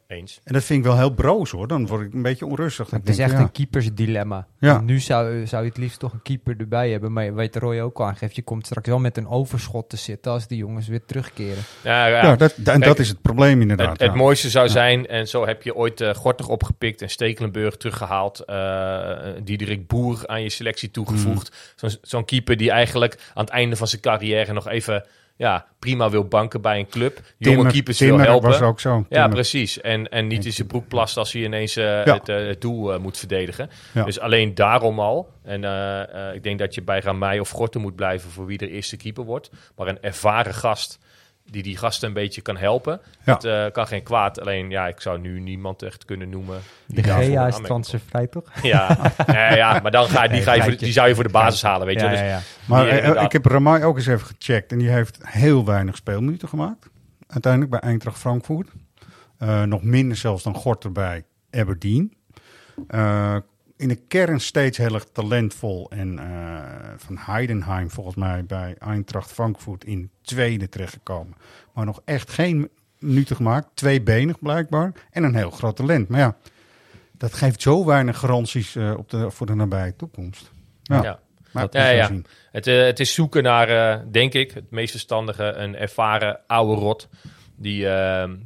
Eens. En dat vind ik wel heel broos hoor. Dan word ik een beetje onrustig. Het is echt ja, een keepersdilemma. Ja. Nu zou, zou je het liefst toch een keeper erbij hebben. Maar weet Roy ook al aangeeft, je komt straks wel met een overschot te zitten als die jongens weer terugkeren. Ja, ja. ja, dat, en Kijk, dat is het probleem inderdaad. Het, mooiste zou zijn, en zo heb je ooit eh Gortig opgepikt en Stekelenburg teruggehaald. eh Diederik Boer aan je selectie toegevoegd. Mm. Zo'n zo'n keeper die eigenlijk aan het einde van zijn carrière nog even ja, prima wil banken bij een club. Jonge Timmer- keepers Timmer wil helpen. was ook zo. Ja, precies. En, en niet in zijn broek plast als hij ineens eh, Ja. het, eh, het doel eh, moet verdedigen. Ja. Dus alleen daarom al. En ik denk dat je bij Ramai of Gorten moet blijven voor wie de eerste keeper wordt. Maar een ervaren gast die die gasten een beetje kan helpen. Ja. Dat eh, kan geen kwaad. Alleen, ja, ik zou nu niemand echt kunnen noemen. De GA is transfervrij toch? Ja, ja, ja, maar dan ga je, die, Nee, ga je voor, die zou je voor de basis halen, weet je. Dus ja, ja. Maar eh, inderdaad- ik heb Ramai ook eens even gecheckt. En die heeft heel weinig speelminuten gemaakt. Uiteindelijk bij Eintracht Frankfurt. Eh, nog minder zelfs dan Gorter bij Aberdeen. Eh, in de kern steeds heel erg talentvol. En eh, van Heidenheim volgens mij bij Eintracht Frankfurt in tweede terechtgekomen. Maar nog echt geen minuten gemaakt. Tweebenig blijkbaar. En een heel groot talent. Maar ja, dat geeft zo weinig garanties eh, op de, voor de nabije toekomst. Ja. ja. Maar ja. Het, eh, het is zoeken naar, denk ik, het meest verstandige, een ervaren oude rot. Die,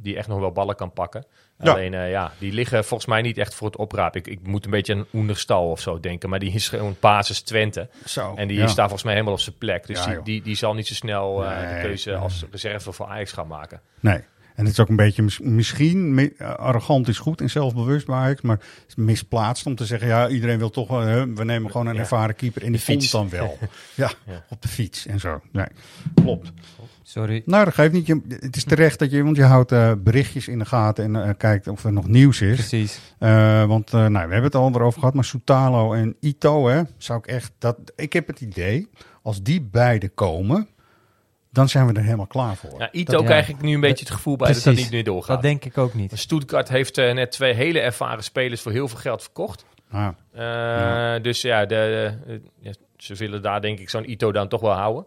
die echt nog wel ballen kan pakken. Ja. Alleen, eh, ja, die liggen volgens mij niet echt voor het oprapen. Ik, ik moet een beetje aan Oenerstal of zo denken. Maar die is gewoon basis Twente. Zo, En die ja. staat volgens mij helemaal op zijn plek. Dus Ja, die, die, die zal niet zo snel eh, de keuze nee. als reserve voor Ajax gaan maken. Nee. En het is ook een beetje, mis- misschien, arrogant is goed en zelfbewust bij Ajax, maar het is misplaatst om te zeggen, ja, iedereen wil toch, wel, hè, we nemen gewoon een Ja. ervaren keeper en die fiets. komt dan wel. ja, Ja. op de fiets en zo. Nee, klopt. Sorry. Nou, dat geeft niet. Je, het is terecht dat je, want je houdt eh, berichtjes in de gaten en eh, kijkt of er nog nieuws is. Precies. Eh, want eh, nou, we hebben het al erover gehad, maar Soutalo en Ito, hè, zou ik echt, dat, ik heb het idee, als die beide komen, dan zijn we er helemaal klaar voor. Ja, Ito Dat- ja. krijg ik nu een beetje het gevoel bij dat dat niet meer doorgaat. Dat denk ik ook niet. Stuttgart heeft eh, net twee hele ervaren spelers voor heel veel geld verkocht. Ah, Eh, Ja. Dus ja, de, de- ja, ze willen daar denk ik zo'n Ito dan toch wel houden.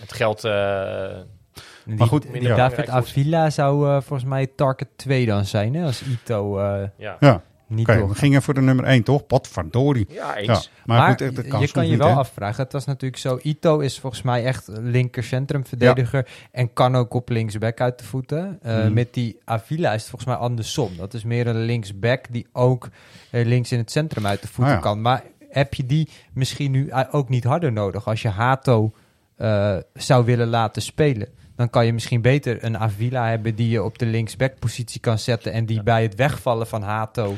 Het geld... eh, Die, Maar goed, die. David. Avila zou eh, volgens mij target 2 dan zijn, hè? Als Ito eh, ja. Niet door. we gingen voor de nummer 1, toch? Potverdorie. ja, eens. Ja, maar, Maar, goed, echt, kan je kan je niet, wel afvragen. Het was natuurlijk zo. Ito is volgens mij echt linker centrumverdediger. En kan ook op linksback uit de voeten. Eh, Mhm. Met die Avila is het volgens mij andersom. Dat is meer een linksback die ook eh, links in het centrum uit de voeten Ah, ja. kan. Maar heb je die misschien nu eh, ook niet harder nodig? Als je Hato eh, zou willen laten spelen. Dan kan je misschien beter een Avila hebben die je op de linksback positie kan zetten. En die bij het wegvallen van Hato.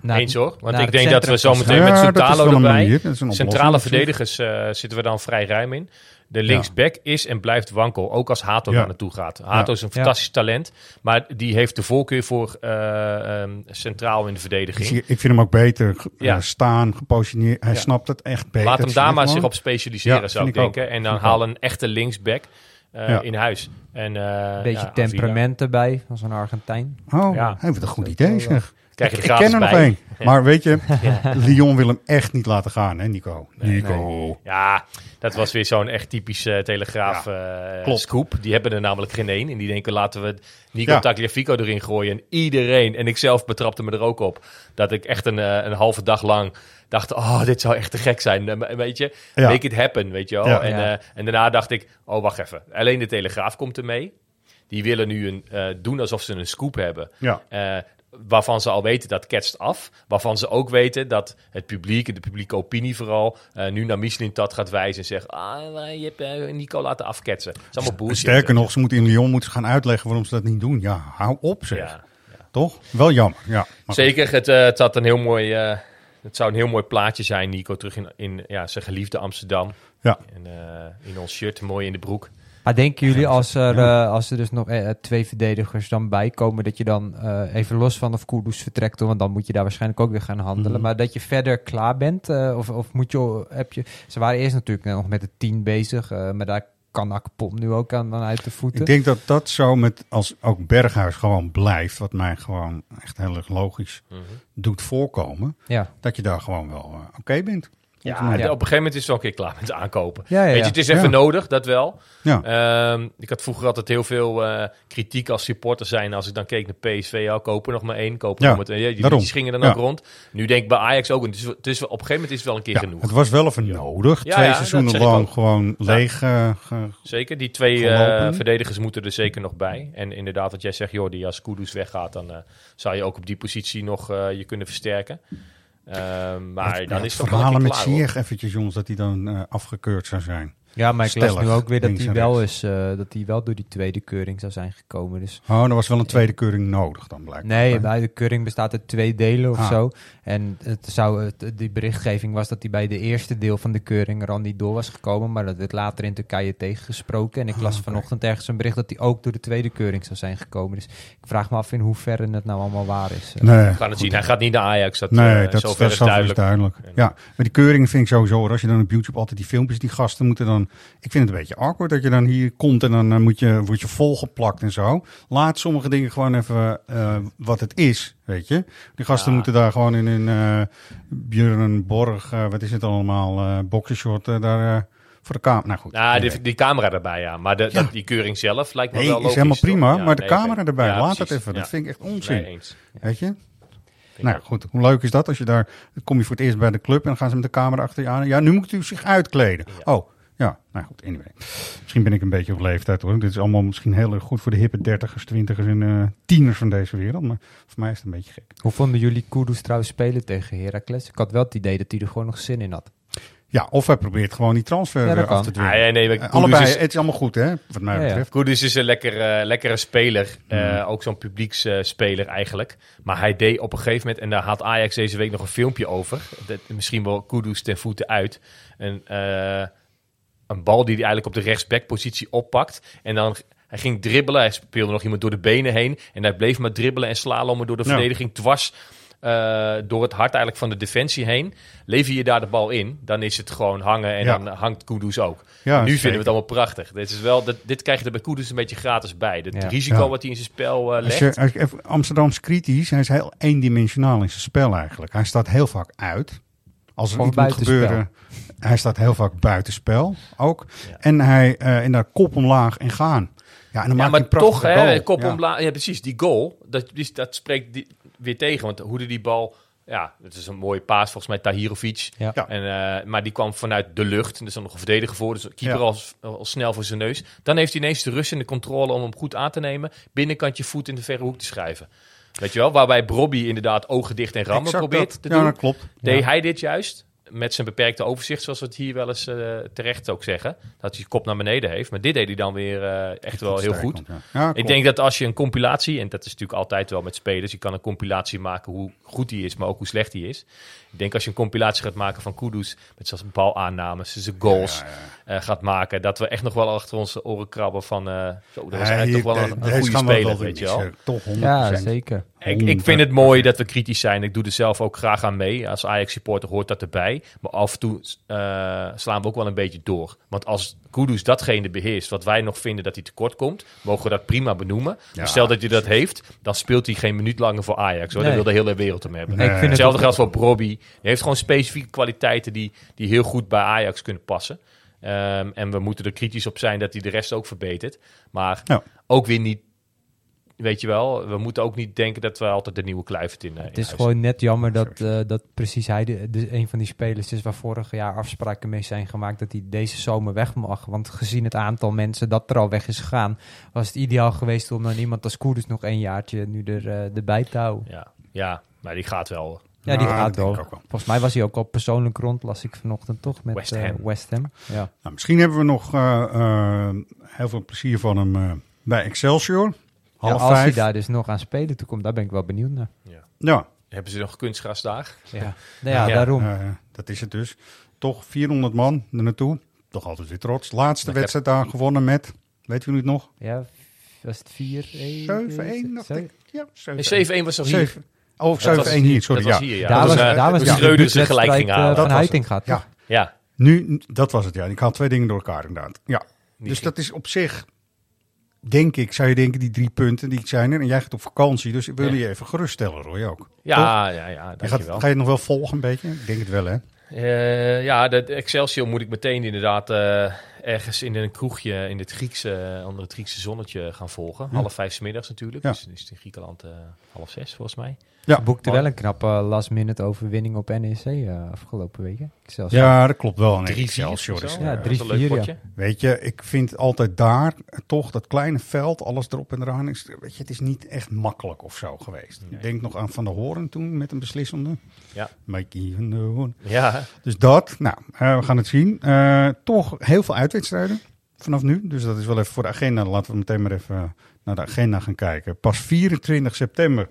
naar- Eens hoor. Want ik denk dat we zo meteen met Ja, Soutalo erbij... Centrale verdedigers eh, zitten we dan vrij ruim in. De linksback is en blijft wankel, ook als Hato Ja. daar naartoe gaat. Hato is een Ja. fantastisch talent, maar die heeft de voorkeur voor eh, ehm, centraal in de verdediging. ik vind hem ook beter eh, staan, gepositioneerd. Hij Ja. snapt het echt beter. Laat hem daar maar zich op specialiseren, Ja, zou ik denken. ook. En dan haal een echte linksback Ja. in huis. En, eh, beetje ja, temperament erbij, als een Argentijn. Oh, Ja. hij heeft een goed idee zeg. Krijg je ik er ken er nog bij. één. Maar weet je, Ja. Lyon wil hem echt niet laten gaan, hè Nico? Nee, Nico. Ja, dat was weer zo'n echt typische telegraaf eh klopt. scoop. Die hebben er namelijk geen één. En die denken, laten we Nico Ja. Tagliafico erin gooien. En iedereen, en ik zelf betrapte me er ook op, dat ik echt een, eh, een halve dag lang dacht, oh, dit zou echt te gek zijn. Eh, Weet je, Ja. make it happen, weet je wel. Ja. En, Ja. eh, en daarna dacht ik, oh, wacht even. Alleen de Telegraaf komt er mee. Die willen nu een, eh, doen alsof ze een scoop hebben. Ja. Eh, waarvan ze al weten dat ketst af. Waarvan ze ook weten dat het publiek, de publieke opinie vooral, eh, nu naar Michelin-Tat gaat wijzen en zegt, ah, je hebt eh, Nico laten afketsen. Dat is allemaal bullshit. Sterker nog, ze moeten in Lyon moeten ze gaan uitleggen waarom ze dat niet doen. Ja, hou op zeg. Ja. Toch? Wel jammer. Ja. Zeker, het, het had een heel mooi... het zou een heel mooi plaatje zijn, Nico, terug in, in ja, zijn geliefde Amsterdam. Ja. En, eh, in ons shirt, mooi in de broek. Maar denken jullie als er, eh, als er dus nog eh, twee verdedigers dan bij komen, dat je dan eh, even los van of Kudus vertrekt, hoor, want dan moet je daar waarschijnlijk ook weer gaan handelen, Mhm. maar dat je verder klaar bent? eh, of, of moet je, heb je, ze waren eerst natuurlijk nog met het tien bezig, eh, maar daar kan Akpom nu ook aan, aan uit de voeten. Ik denk dat dat zo met, als ook Berghuis gewoon blijft, wat mij gewoon echt heel erg logisch Mhm. doet voorkomen, ja. dat je daar gewoon wel eh, oké bent. Ja, op een gegeven moment is het wel een keer klaar met aankopen. Ja, Weet je, het is even nodig, dat wel. Ehm, ik had vroeger altijd heel veel eh, kritiek als supporter zijn als ik dan keek naar PSV. Ja, kopen nog maar één, kopen Ja, nog maar twee. Die gingen dan ook rond. Nu denk ik bij Ajax ook. Het is, op een gegeven moment is het wel een keer genoeg. het was wel even nodig. Ja, Twee seizoenen lang gewoon leeg. eh, Zeker, die twee eh, verdedigers moeten er zeker nog bij. En inderdaad, wat jij zegt, joh, die als Kudus weggaat, dan zou je ook op die positie nog je kunnen versterken. Ehm, maar Wat- dan ja, is het verhalen met. Ziyech eventjes, jongens, dat hij dan eh, afgekeurd zou zijn. Ja, maar ik las nu ook weer dat hij wel is, eh, dat hij wel door die tweede keuring zou zijn gekomen. Dus Oh, er was wel een tweede keuring nodig dan blijkbaar. Nee, bij de keuring bestaat uit twee delen of Ah. zo. En het zou, het, die berichtgeving was dat hij bij de eerste deel van de keuring er al niet door was gekomen. Maar dat werd later in Turkije tegengesproken. En ik las oké. vanochtend ergens een bericht dat hij ook door de tweede keuring zou zijn gekomen. Dus ik vraag me af in hoeverre het nou allemaal waar is. Nee, We gaan het zien. Hij gaat niet naar Ajax. Dat, Nee, eh, dat, zover dat is zover duidelijk. duidelijk. Ja, maar die keuringen vind ik sowieso. hoor. Als je dan op YouTube altijd die filmpjes, die gasten moeten dan. Ik vind het een beetje awkward dat je dan hier komt en dan moet je, word je volgeplakt en zo. Laat sommige dingen gewoon even eh, wat het is, weet je. Die gasten Ja. moeten daar gewoon in Borg, eh, wat is het allemaal, eh boxershort daar voor de kamer. Nou goed. Nou, nee. die, die camera erbij, ja. Maar de, Ja. dat, die keuring zelf lijkt me Nee, wel is helemaal prima? Ja, maar de nee, camera erbij, Ja, laat dat even. Dat vind ik echt onzin, eens. weet je. Nou goed. Hoe leuk is dat als je daar... Dan kom je voor het eerst bij de club en dan gaan ze met de camera achter je aan. Ja, nu moet u zich uitkleden. Oh, ja. Nou goed, anyway. Misschien ben ik een beetje op leeftijd hoor. Dit is allemaal misschien heel erg goed voor de hippe dertigers, twintigers en eh, tieners van deze wereld. Maar voor mij is het een beetje gek. Hoe vonden jullie Kudus trouwens spelen tegen Heracles? Ik had wel het idee dat hij er gewoon nog zin in had. Ja, of hij probeert gewoon die transfer Ja, eh, af te dwingen. Ah, ja, nee, maar Eh, allebei, is- het is allemaal goed hè, wat mij Ja, ja. betreft. Kudus is een lekkere, lekkere speler. Eh, Mm. ook zo'n publieksspeler eigenlijk. Maar hij deed op een gegeven moment... en daar had Ajax deze week nog een filmpje over. Dat, misschien wel Kudus ten voeten uit. Een, eh, een bal die hij eigenlijk op de rechtsbackpositie oppakt. En dan... Hij ging dribbelen, hij speelde nog iemand door de benen heen. En hij bleef maar dribbelen en slalommen door de Ja. verdediging dwars eh, door het hart eigenlijk van de defensie heen. Lever je daar de bal in, dan is het gewoon hangen en Ja. dan hangt Kudus ook. Ja, nu zeker. vinden we het allemaal prachtig. Dit, is wel, dit, dit krijg je er bij Kudus een beetje gratis bij. Het Ja. risico Ja. wat hij in zijn spel eh, Als legt. je, als je Amsterdams kritisch, hij is heel eendimensionaal in zijn spel eigenlijk. Hij staat heel vaak uit. Als er Of iets moet gebeuren, hij staat heel vaak buitenspel ook. Ja. En hij eh inderdaad kop omlaag en gaan. Ja, en dan Ja, maakt hij maar toch, hè, kop Ja. omlaag. Ja, precies. Die goal, dat, die- dat spreekt die, weer tegen. Want hoe die die bal... Ja, het is een mooie paas volgens mij Tahirovic. Ja. Ja. En, eh, maar die kwam vanuit de lucht. En er nog een verdediger voor. Dus de keeper Ja. al, al snel voor zijn neus. Dan heeft hij ineens de rust en de controle om hem goed aan te nemen. Binnenkantje voet in de verre hoek te schrijven. Weet je wel? Waarbij Brobby inderdaad ogen dicht en rammen Exact probeert dat. te ja, doen. dat klopt. Deed Ja. hij dit juist? Met zijn beperkte overzicht, zoals we het hier wel eens eh, terecht ook zeggen. Dat hij kop naar beneden heeft. Maar dit deed hij dan weer eh, echt wel heel goed. want, Ja. Ja, Ik klopt. denk dat als je een compilatie, en dat is natuurlijk altijd wel met spelers, je kan een compilatie maken hoe goed hij is, maar ook hoe slecht hij is. Ik denk als je een compilatie gaat maken van Kudus, met zoals balaannames, zijn goals eh, gaat maken, dat we echt nog wel achter onze oren krabben van, eh zo, dat was Ja, eigenlijk toch wel een, een deze goede speler, weet je wel. eh, Toch 100%. Ja, zeker. Ik, ik vind het mooi dat we kritisch zijn. Ik doe er zelf ook graag aan mee. Als Ajax-supporter hoort dat erbij. Maar af en toe eh, slaan we ook wel een beetje door. Want als Kudus datgene beheerst wat wij nog vinden dat hij tekort komt, mogen we dat prima benoemen. Ja. Maar stel dat hij dat heeft, dan speelt hij geen minuut langer voor Ajax. Hoor. Nee. Dan wil de hele wereld hem hebben. Nee. Hetzelfde geldt voor Brobby. Die heeft gewoon specifieke kwaliteiten die, die heel goed bij Ajax kunnen passen. Ehm, en we moeten er kritisch op zijn dat hij de rest ook verbetert. Maar Ja. ook weer niet, weet je wel, we moeten ook niet denken dat we altijd de nieuwe Kluivert in, eh, Het is huis gewoon net jammer dat, eh, dat precies hij de, de- een van die spelers is waar vorig jaar afspraken mee zijn gemaakt dat hij deze zomer weg mag. Want gezien het aantal mensen dat er al weg is gegaan, was het ideaal geweest om dan iemand als Koerders nog een jaartje nu er, eh, erbij te houden. Ja, ja, maar die gaat wel. Ja, die Ja, gaat wel. ik ook wel. Volgens mij was hij ook al persoonlijk rond, las ik vanochtend toch, met West eh, Ham. West Ham. Ja. Nou, misschien hebben we nog eh, eh, heel veel plezier van hem eh, bij Excelsior. Ja, als hij daar dus nog aan spelen toekomt, daar ben ik wel benieuwd naar. Ja, Hebben ze nog kunstgras daar? Ja, nou ja, Ja. daarom. dat is het dus. Toch 400 man er naartoe. Toch altijd weer trots. Laatste wedstrijd daar gewonnen met, weet jullie het nog? Ja, was het 4-1? 7-1 dacht Zo- ik. Ja, 7-1. Nee, 7-1 was toch hier? Zeven- Oh, Dat 7-1 was hier, sorry. Dat ja. was hier, ja. Daar Dat was, daar was de de gelijk ging eh, halen. van Dat was Heiting gaat. Ja. Ja, Nu, dat was het ja. Ik haal twee dingen door elkaar inderdaad. Ja. Die dus ging- dat is op zich, denk ik, zou je denken, die drie punten die zijn er. En jij gaat op vakantie, dus ik wil Ja. je even geruststellen, Roy ook. ja, ja, ja, Je dankjewel. gaat, ga je het nog wel volgen een beetje? Ik denk het wel, hè? Eh, ja, de, Excelsior moet ik meteen inderdaad eh, ergens in een kroegje in het Griekse, onder het Griekse zonnetje gaan volgen. Ja. Half vijf 's middags natuurlijk. Ja. Dus, dus in Griekenland eh, half zes volgens mij. Ja. boekte Maar- wel een knappe last minute overwinning op NEC eh, afgelopen weken. Excelsior. Ja, dat klopt wel. Nee, Drie, Excelsior is, zo. Ja, Dat drie, vier, ja. potje. Weet je, ik vind altijd daar eh, toch dat kleine veld, alles erop en eraan is. Weet je, het is niet echt makkelijk of zo geweest. Nee. Ik denk nog aan Van der Hoorn toen met een beslissende. Ja. Mikey van der Hoorn. Ja, Dus dat, nou, eh, we gaan het zien. Eh, toch heel veel uitwedstrijden vanaf nu. Dus dat is wel even voor de agenda. Laten we meteen maar even naar de agenda gaan kijken. Pas 24 september.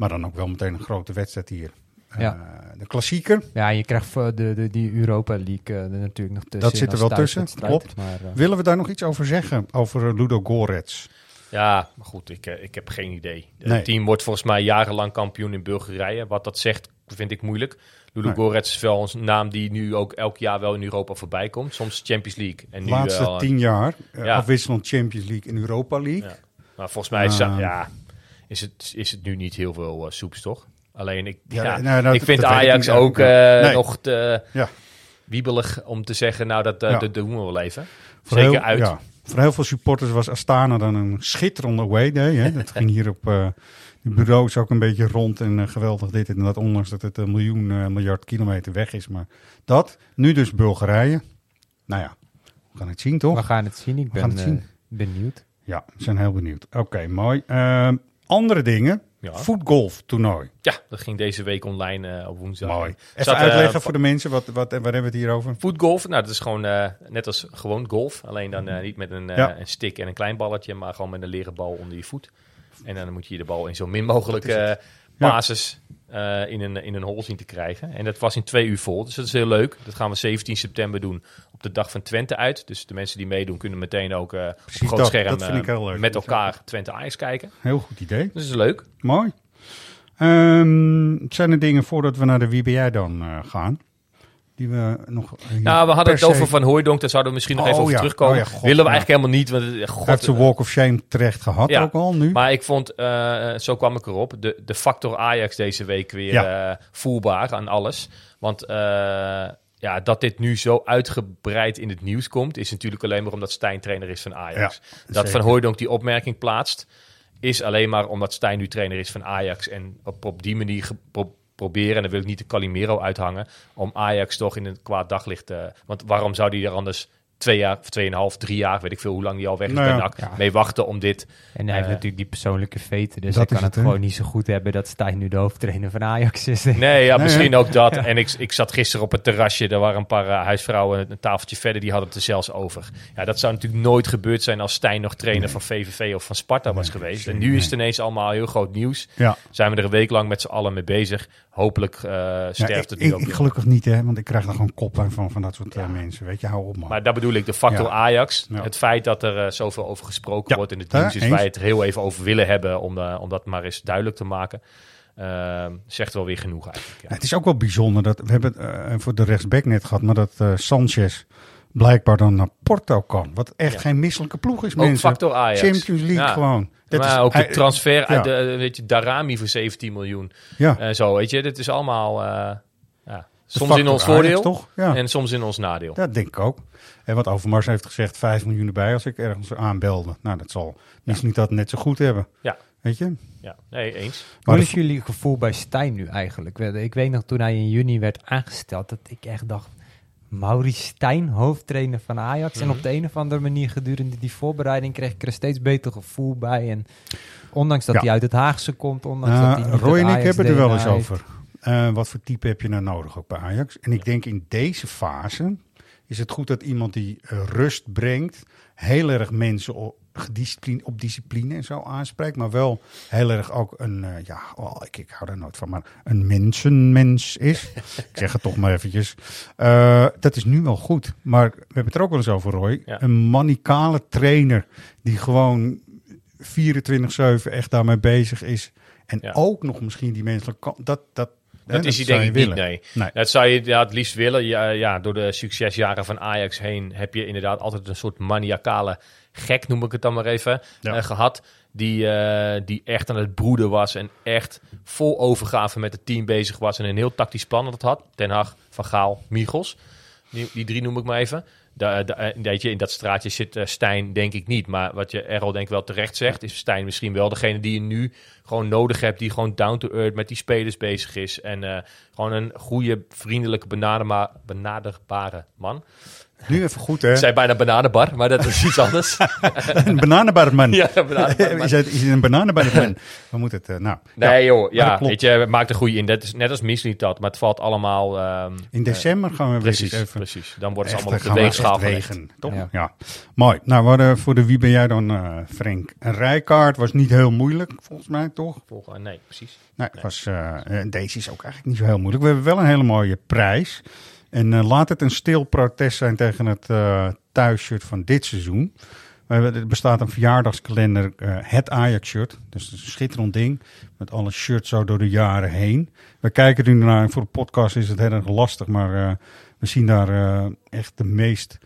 Maar dan ook wel meteen een grote wedstrijd hier. Eh. De klassieker. Ja, je krijgt voor de, de, die Europa League eh, er natuurlijk nog tussen. Dat zit er wel tussen, klopt. Maar, eh, Willen we daar nog iets over zeggen? Over eh, Ludo Gorets? ja maar goed, ik, eh, ik heb geen idee. Het Nee. team wordt volgens mij jarenlang kampioen in Bulgarije. Wat dat zegt, vind ik moeilijk. Ludo Nee. Gorets is wel een naam die nu ook elk jaar wel in Europa voorbij komt. Soms Champions League. En De nu laatste wel, eh, tien jaar. eh, ja. Afwisselend Champions League en Europa League. Ja. Maar volgens mij is, Ah. ja, is, het, is het nu niet heel veel eh, soeps, toch? Alleen, ik, Ja, ja, nou, nou, ik vind ik Ajax ook eh, Nee. nog te Ja. wiebelig om te zeggen, nou, dat, eh, Ja. dat doen we wel even. Voor Zeker heel, uit. ja, voor heel veel supporters was Astana dan een schitterende away day. Hè? Dat ging hier op uh, Het bureau is ook een beetje rond en geweldig dit en dat, ondanks dat het een miljoen, miljard kilometer weg is. Maar dat, nu dus Bulgarije. Nou ja, we gaan het zien toch? We gaan het zien. Ik We gaan ben het zien. benieuwd. Ja, we zijn heel benieuwd. Oké, mooi. Ehm, andere dingen. Ja. Voetgolf toernooi. Ja, dat ging deze week online eh, op woensdag. Mooi. Even Zat, eh, uitleggen voor de mensen, wat, wat, waar hebben we het hier over? Voetgolf, nou dat is gewoon eh, net als gewoon golf. Alleen dan eh, niet met een, Ja. een stick en een klein balletje, maar gewoon met een leren bal onder je voet. En dan moet je de bal in zo min mogelijk basis in, een, in een hol zien te krijgen. En dat was in twee uur vol, dus dat is heel leuk. Dat gaan we 17 september doen op de dag van Twente uit. Dus de mensen die meedoen kunnen meteen ook eh, op groot dat. scherm Dat eh, met elkaar Twente Ajax kijken. Heel goed idee. Dus dat is leuk. Mooi. Ehm, zijn er dingen voordat we naar de Wie ben jij dan eh, gaan? Die we nog. Nou, we hadden het over Van Hooijdonk, daar zouden we misschien nog Oh, even over ja. terugkomen. Oh ja, god, Willen we ja. eigenlijk helemaal niet, want god, heeft zijn walk of shame terecht gehad Ja. ook al nu. Maar ik vond, zo kwam ik erop, de, de factor Ajax deze week weer voelbaar aan alles. Want eh, ja, dat dit nu zo uitgebreid in het nieuws komt, is natuurlijk alleen maar omdat Stijn trainer is van Ajax. Ja, dat. Van Hooijdonk die opmerking plaatst, is alleen maar omdat Stijn nu trainer is van Ajax. En op, op die manier pro- proberen, en dan wil ik niet de Calimero uithangen, om Ajax toch in een kwaad daglicht te... Want waarom zou die er anders twee jaar, of tweeënhalf, drie jaar, weet ik veel hoe lang die al weg is Nou bij ja. NAC, Ja. mee wachten om dit... En hij heeft Eh, natuurlijk die persoonlijke veten. Dus dat hij is kan het, gewoon niet zo goed hebben dat Stijn nu de hoofdtrainer van Ajax is. Nee, ja, Nee, misschien ook dat. En ik, ik zat gisteren op het terrasje. Er waren een paar eh, huisvrouwen een tafeltje verder. Die hadden het er zelfs over. Ja, dat zou natuurlijk nooit gebeurd zijn als Stijn nog trainer van VVV of van Sparta was geweest. En nu is het ineens allemaal heel groot nieuws. ja. Zijn we er een week lang met z'n allen mee bezig. Hopelijk eh, Ja, sterft ik, het nu ik, ook. gelukkig niet, hè, want ik krijg er gewoon koppijn van, van dat soort eh, mensen. Weet je, hou op man. Maar daar bedoel ik, de factor Ja. Ajax. Ja. Het feit dat er eh, zoveel over gesproken wordt in hè, nieuws. Is wij het er heel even over willen hebben. Om, om dat maar eens duidelijk te maken. Ehm, zegt wel weer genoeg eigenlijk. Het is ook wel bijzonder dat we hebben het voor de rechtsback net gehad, maar dat Sanchez blijkbaar dan naar Porto kan. Wat echt geen misselijke ploeg is, Ook mensen. factor Ajax. Champions League gewoon. Dat maar is, ook de hij- transfer uit ja. de, weet je, Darami voor 17 miljoen. Ja, En zo, weet je. Dit is allemaal eh, ja, soms in ons voordeel toch? Ja, en soms in ons nadeel. dat denk ik ook. En wat Overmars heeft gezegd, 5 miljoen erbij als ik ergens aanbelde. Nou, dat zal misschien dat net zo goed hebben. Ja. Weet je? Ja, nee, eens. Maar Wat is jullie gevoel bij Stijn nu eigenlijk? Ik weet nog toen hij in juni werd aangesteld, dat ik echt dacht... Maurice Stijn, hoofdtrainer van Ajax. Mhm. En op de een of andere manier gedurende die voorbereiding kreeg ik er een steeds beter gevoel bij. En ondanks dat Ja. hij uit het Haagse komt, ondanks Nou, dat hij niet Roy het en ik hebben er wel eens heeft. over. Eh, wat voor type heb je nou nodig ook bij Ajax? En ik denk in deze fase is het goed dat iemand die eh, rust brengt, heel erg mensen op, gediscipline, op discipline en zo aanspreekt, maar wel heel erg ook een, eh, ja, oh, ik, ik hou daar nooit van, maar een mensenmens is. ik zeg het toch maar eventjes. Eh, dat is nu wel goed, maar we hebben het er ook wel eens over, Roy. Ja. Een manicale trainer die gewoon 24-7 echt daarmee bezig is. En Ja. ook nog misschien die menselijke kant. Dat, dat, Dat is hij denk ik niet, nee. Nee. Dat zou je ja, het liefst willen. Ja, ja, door de succesjaren van Ajax heen heb je inderdaad altijd een soort maniacale gek, noem ik het dan maar even, Ja. eh, gehad. Die, eh, die echt aan het broeden was en echt vol overgave met het team bezig was. En een heel tactisch plan dat had. Ten Hag, Van Gaal, Michels. Die, die drie noem ik maar even. Da, da- eh, je, in dat straatje zit eh, Stijn denk ik niet. Maar wat je Errol denk ik wel terecht zegt... is Stijn misschien wel degene die je nu gewoon nodig hebt... die gewoon down to earth met die spelers bezig is. En eh, gewoon een goede, vriendelijke, benaderbare man. Nu even goed, hè? Ik zei bijna bananenbar, maar dat is iets anders. een bananenbarman. ja, bananenbar. is, het, is het een bananenbarman? We moeten het, eh, nou. Nee joh, ja, dat klopt. weet je, maakt een goede in. Dat is net als Misli dat, maar het valt allemaal... ehm, In december gaan we weer precies, eens even... precies. Dan worden ze echt, allemaal op gaan de we weegschaal wegen, toch? Ja. Ja. Mooi. Nou, hadden voor de wie ben jij dan, eh Frank? Een rijkaart was niet heel moeilijk, volgens mij, toch? Volgen, nee, precies. Nee, het was, eh, eh, deze is ook eigenlijk niet zo heel moeilijk. We hebben wel een hele mooie prijs. En eh, laat het een stil protest zijn tegen het eh thuisshirt van dit seizoen. Er bestaat een verjaardagskalender, eh, het Ajax-shirt. Dus een schitterend ding. Met alle shirts zo door de jaren heen. We kijken er nu naar. Voor de podcast is het heel erg lastig. Maar we zien daar echt de meest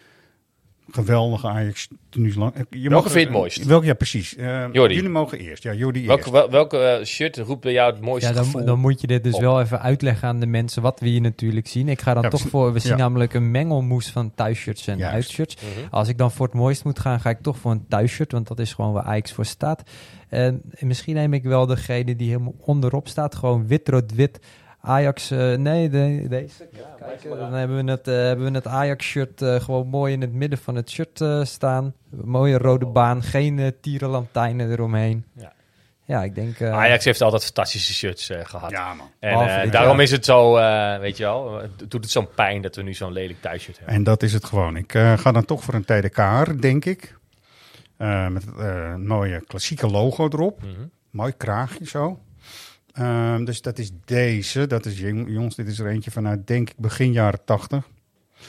geweldige Ajax tenues lang. Je Welke vind je het mooist? Welke, ja, precies. Eh, Jordi. Jullie mogen eerst. Ja, Jordi Welke, eerst. wel- welke eh, shirt roept bij jou het mooiste Ja, dan, gevoel? dan moet je dit dus op? wel even uitleggen aan de mensen wat we hier natuurlijk zien. Ik ga dan Ja, toch voor, we zien ja. namelijk een mengelmoes van thuisshirts en Juist. uitshirts. Mhm. Als ik dan voor het mooist moet gaan, ga ik toch voor een thuisshirt, want dat is gewoon waar Ajax voor staat. En misschien neem ik wel degene die helemaal onderop staat, gewoon wit-rood-wit. Ajax, eh, nee, de, deze. Kijk, dan hebben we het, eh, hebben we het Ajax-shirt eh, gewoon mooi in het midden van het shirt eh, staan. Mooie rode baan, geen tierenlantijnen eromheen. Ja. Ja, ik denk... eh, Ajax heeft altijd fantastische shirts eh, gehad. Ja, man. En eh, daarom is het zo, eh, weet je wel, het doet het zo'n pijn dat we nu zo'n lelijk thuisshirt hebben. En dat is het gewoon. Ik eh, ga dan toch voor een TDK, denk ik. Eh, met eh, een mooie klassieke logo erop. Mhm. Mooi kraagje zo. Ehm, dus dat is deze. Dat is jong- jongens, dit is er eentje vanuit, denk ik, begin jaren 80.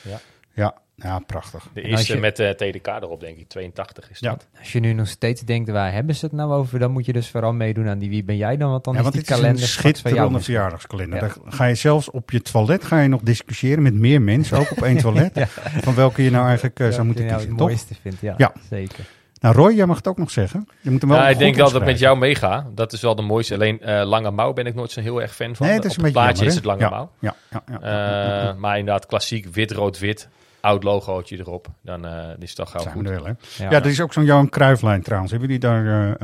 Ja. Ja, ja prachtig. De eerste je- met de TDK erop, denk ik, 82 is Ja. dat. Als je nu nog steeds denkt, waar hebben ze het nou over? Dan moet je dus vooral meedoen aan die Wie ben jij dan? Want dan ja, is want die is kalender schitterende verjaardagskalender. Ja. Daar ga je zelfs op je toilet ga je nog discussiëren met meer mensen, ook op één toilet. Van welke je nou eigenlijk eh, zou moeten kiezen, nou het toch? mooiste vindt, ja, Ja. zeker. Nou, Roy, jij mag het ook nog zeggen. Je moet hem wel Nou, ik denk wel dat ik met jou meega. Dat is wel de mooiste. Alleen eh, lange mouw ben ik nooit zo heel erg fan van. Nee, het is Op een beetje plaatje jammer, is het lange Ja. mouw. Ja, ja, ja, Eh, maar inderdaad, klassiek wit-rood-wit. Oud logootje erop. Dan eh, is het toch gauw goed. we wel? Ja. Ja, er is ook zo'n Johan Cruijfflijn trouwens. Hebben jullie daar...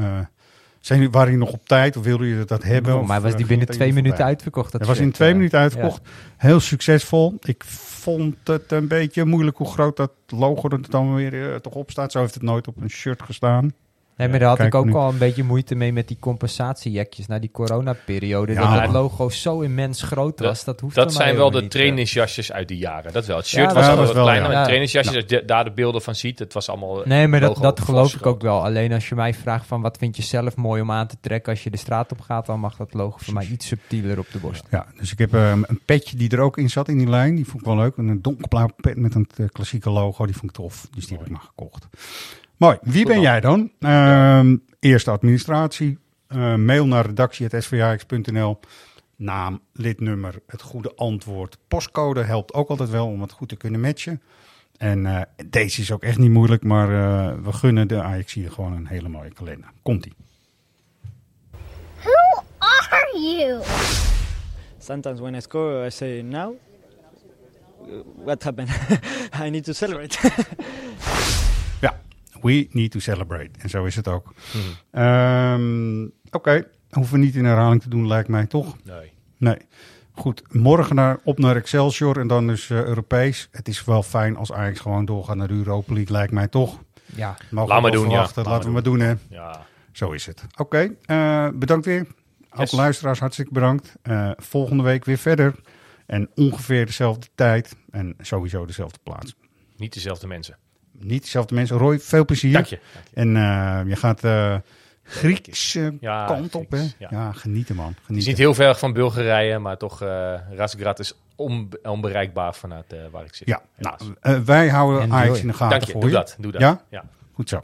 zijn jullie, waren jullie nog op tijd of wilden jullie dat hebben? Of, mij was die binnen twee minuten voorbij? uitverkocht. Dat was in twee minuten uitverkocht. Heel succesvol. Ik vond het een beetje moeilijk hoe groot dat logo er dan weer eh, toch op staat. Zo heeft het nooit op een shirt gestaan. Nee, maar daar had ik ook nu. al een beetje moeite mee met die compensatiejekjes na die coronaperiode. Ja, dat het logo zo immens groot was. Dat, hoeft Dat zijn wel de niet, eh. trainingsjasjes uit die jaren. Dat wel. Het Ja, shirt was was altijd wat wel, kleiner. ja. Ja. trainingsjasjes, als je daar de beelden van ziet, het was allemaal... Nee, maar dat, dat geloof ik ook wel. Alleen als je mij vraagt van wat vind je zelf mooi om aan te trekken als je de straat op gaat, dan mag dat logo voor mij iets subtieler op de borst. Ja, dus ik heb eh, een petje die er ook in zat in die lijn. Die vond ik wel leuk. Een donkerblauw pet met een eh, klassieke logo. Die vond ik tof. Dus die heb ik maar gekocht. Mooi. Wie ben jij dan? Ehm eerste administratie. Eh, mail naar redactie.svax.nl. Naam, lidnummer, het goede antwoord. Postcode helpt ook altijd wel om het goed te kunnen matchen. En eh, deze is ook echt niet moeilijk, maar eh, we gunnen de Ajax hier gewoon een hele mooie kalender. Komt-ie. Who are you? Sometimes when I score, I say, now, what happened? I need to celebrate. We need to celebrate. En zo is het ook. Mhm. Ehm, Oké, hoeven we niet in herhaling te doen, lijkt mij toch? Nee. Nee. Goed, morgen naar, op naar Excelsior en dan dus eh, Europees. Het is wel fijn als Ajax gewoon doorgaat naar de Europa League, lijkt mij toch? Ja, Mogen Laat we maar doen, ja. Laat Laten we maar maar doen, hè. Ja. Zo is het. Oké, eh, bedankt weer. Ook Yes. luisteraars, hartstikke bedankt. Eh, volgende week weer verder. En ongeveer dezelfde tijd. En sowieso dezelfde plaats. Niet dezelfde mensen. Niet dezelfde mensen. Roy, veel plezier. Dank je. Dank je. En eh, je gaat eh Griekse Ja, kant op, hè? Ja. ja. genieten, man. Het is Genieten. niet heel ver van Bulgarije, maar toch, eh Razgrad is onbe- onbereikbaar vanuit eh, waar ik zit. Ja, helaas. nou, eh, wij houden. Ajax in de gaten Dank je, voor doe je. dat. Doe dat. Ja? ja. Goed zo.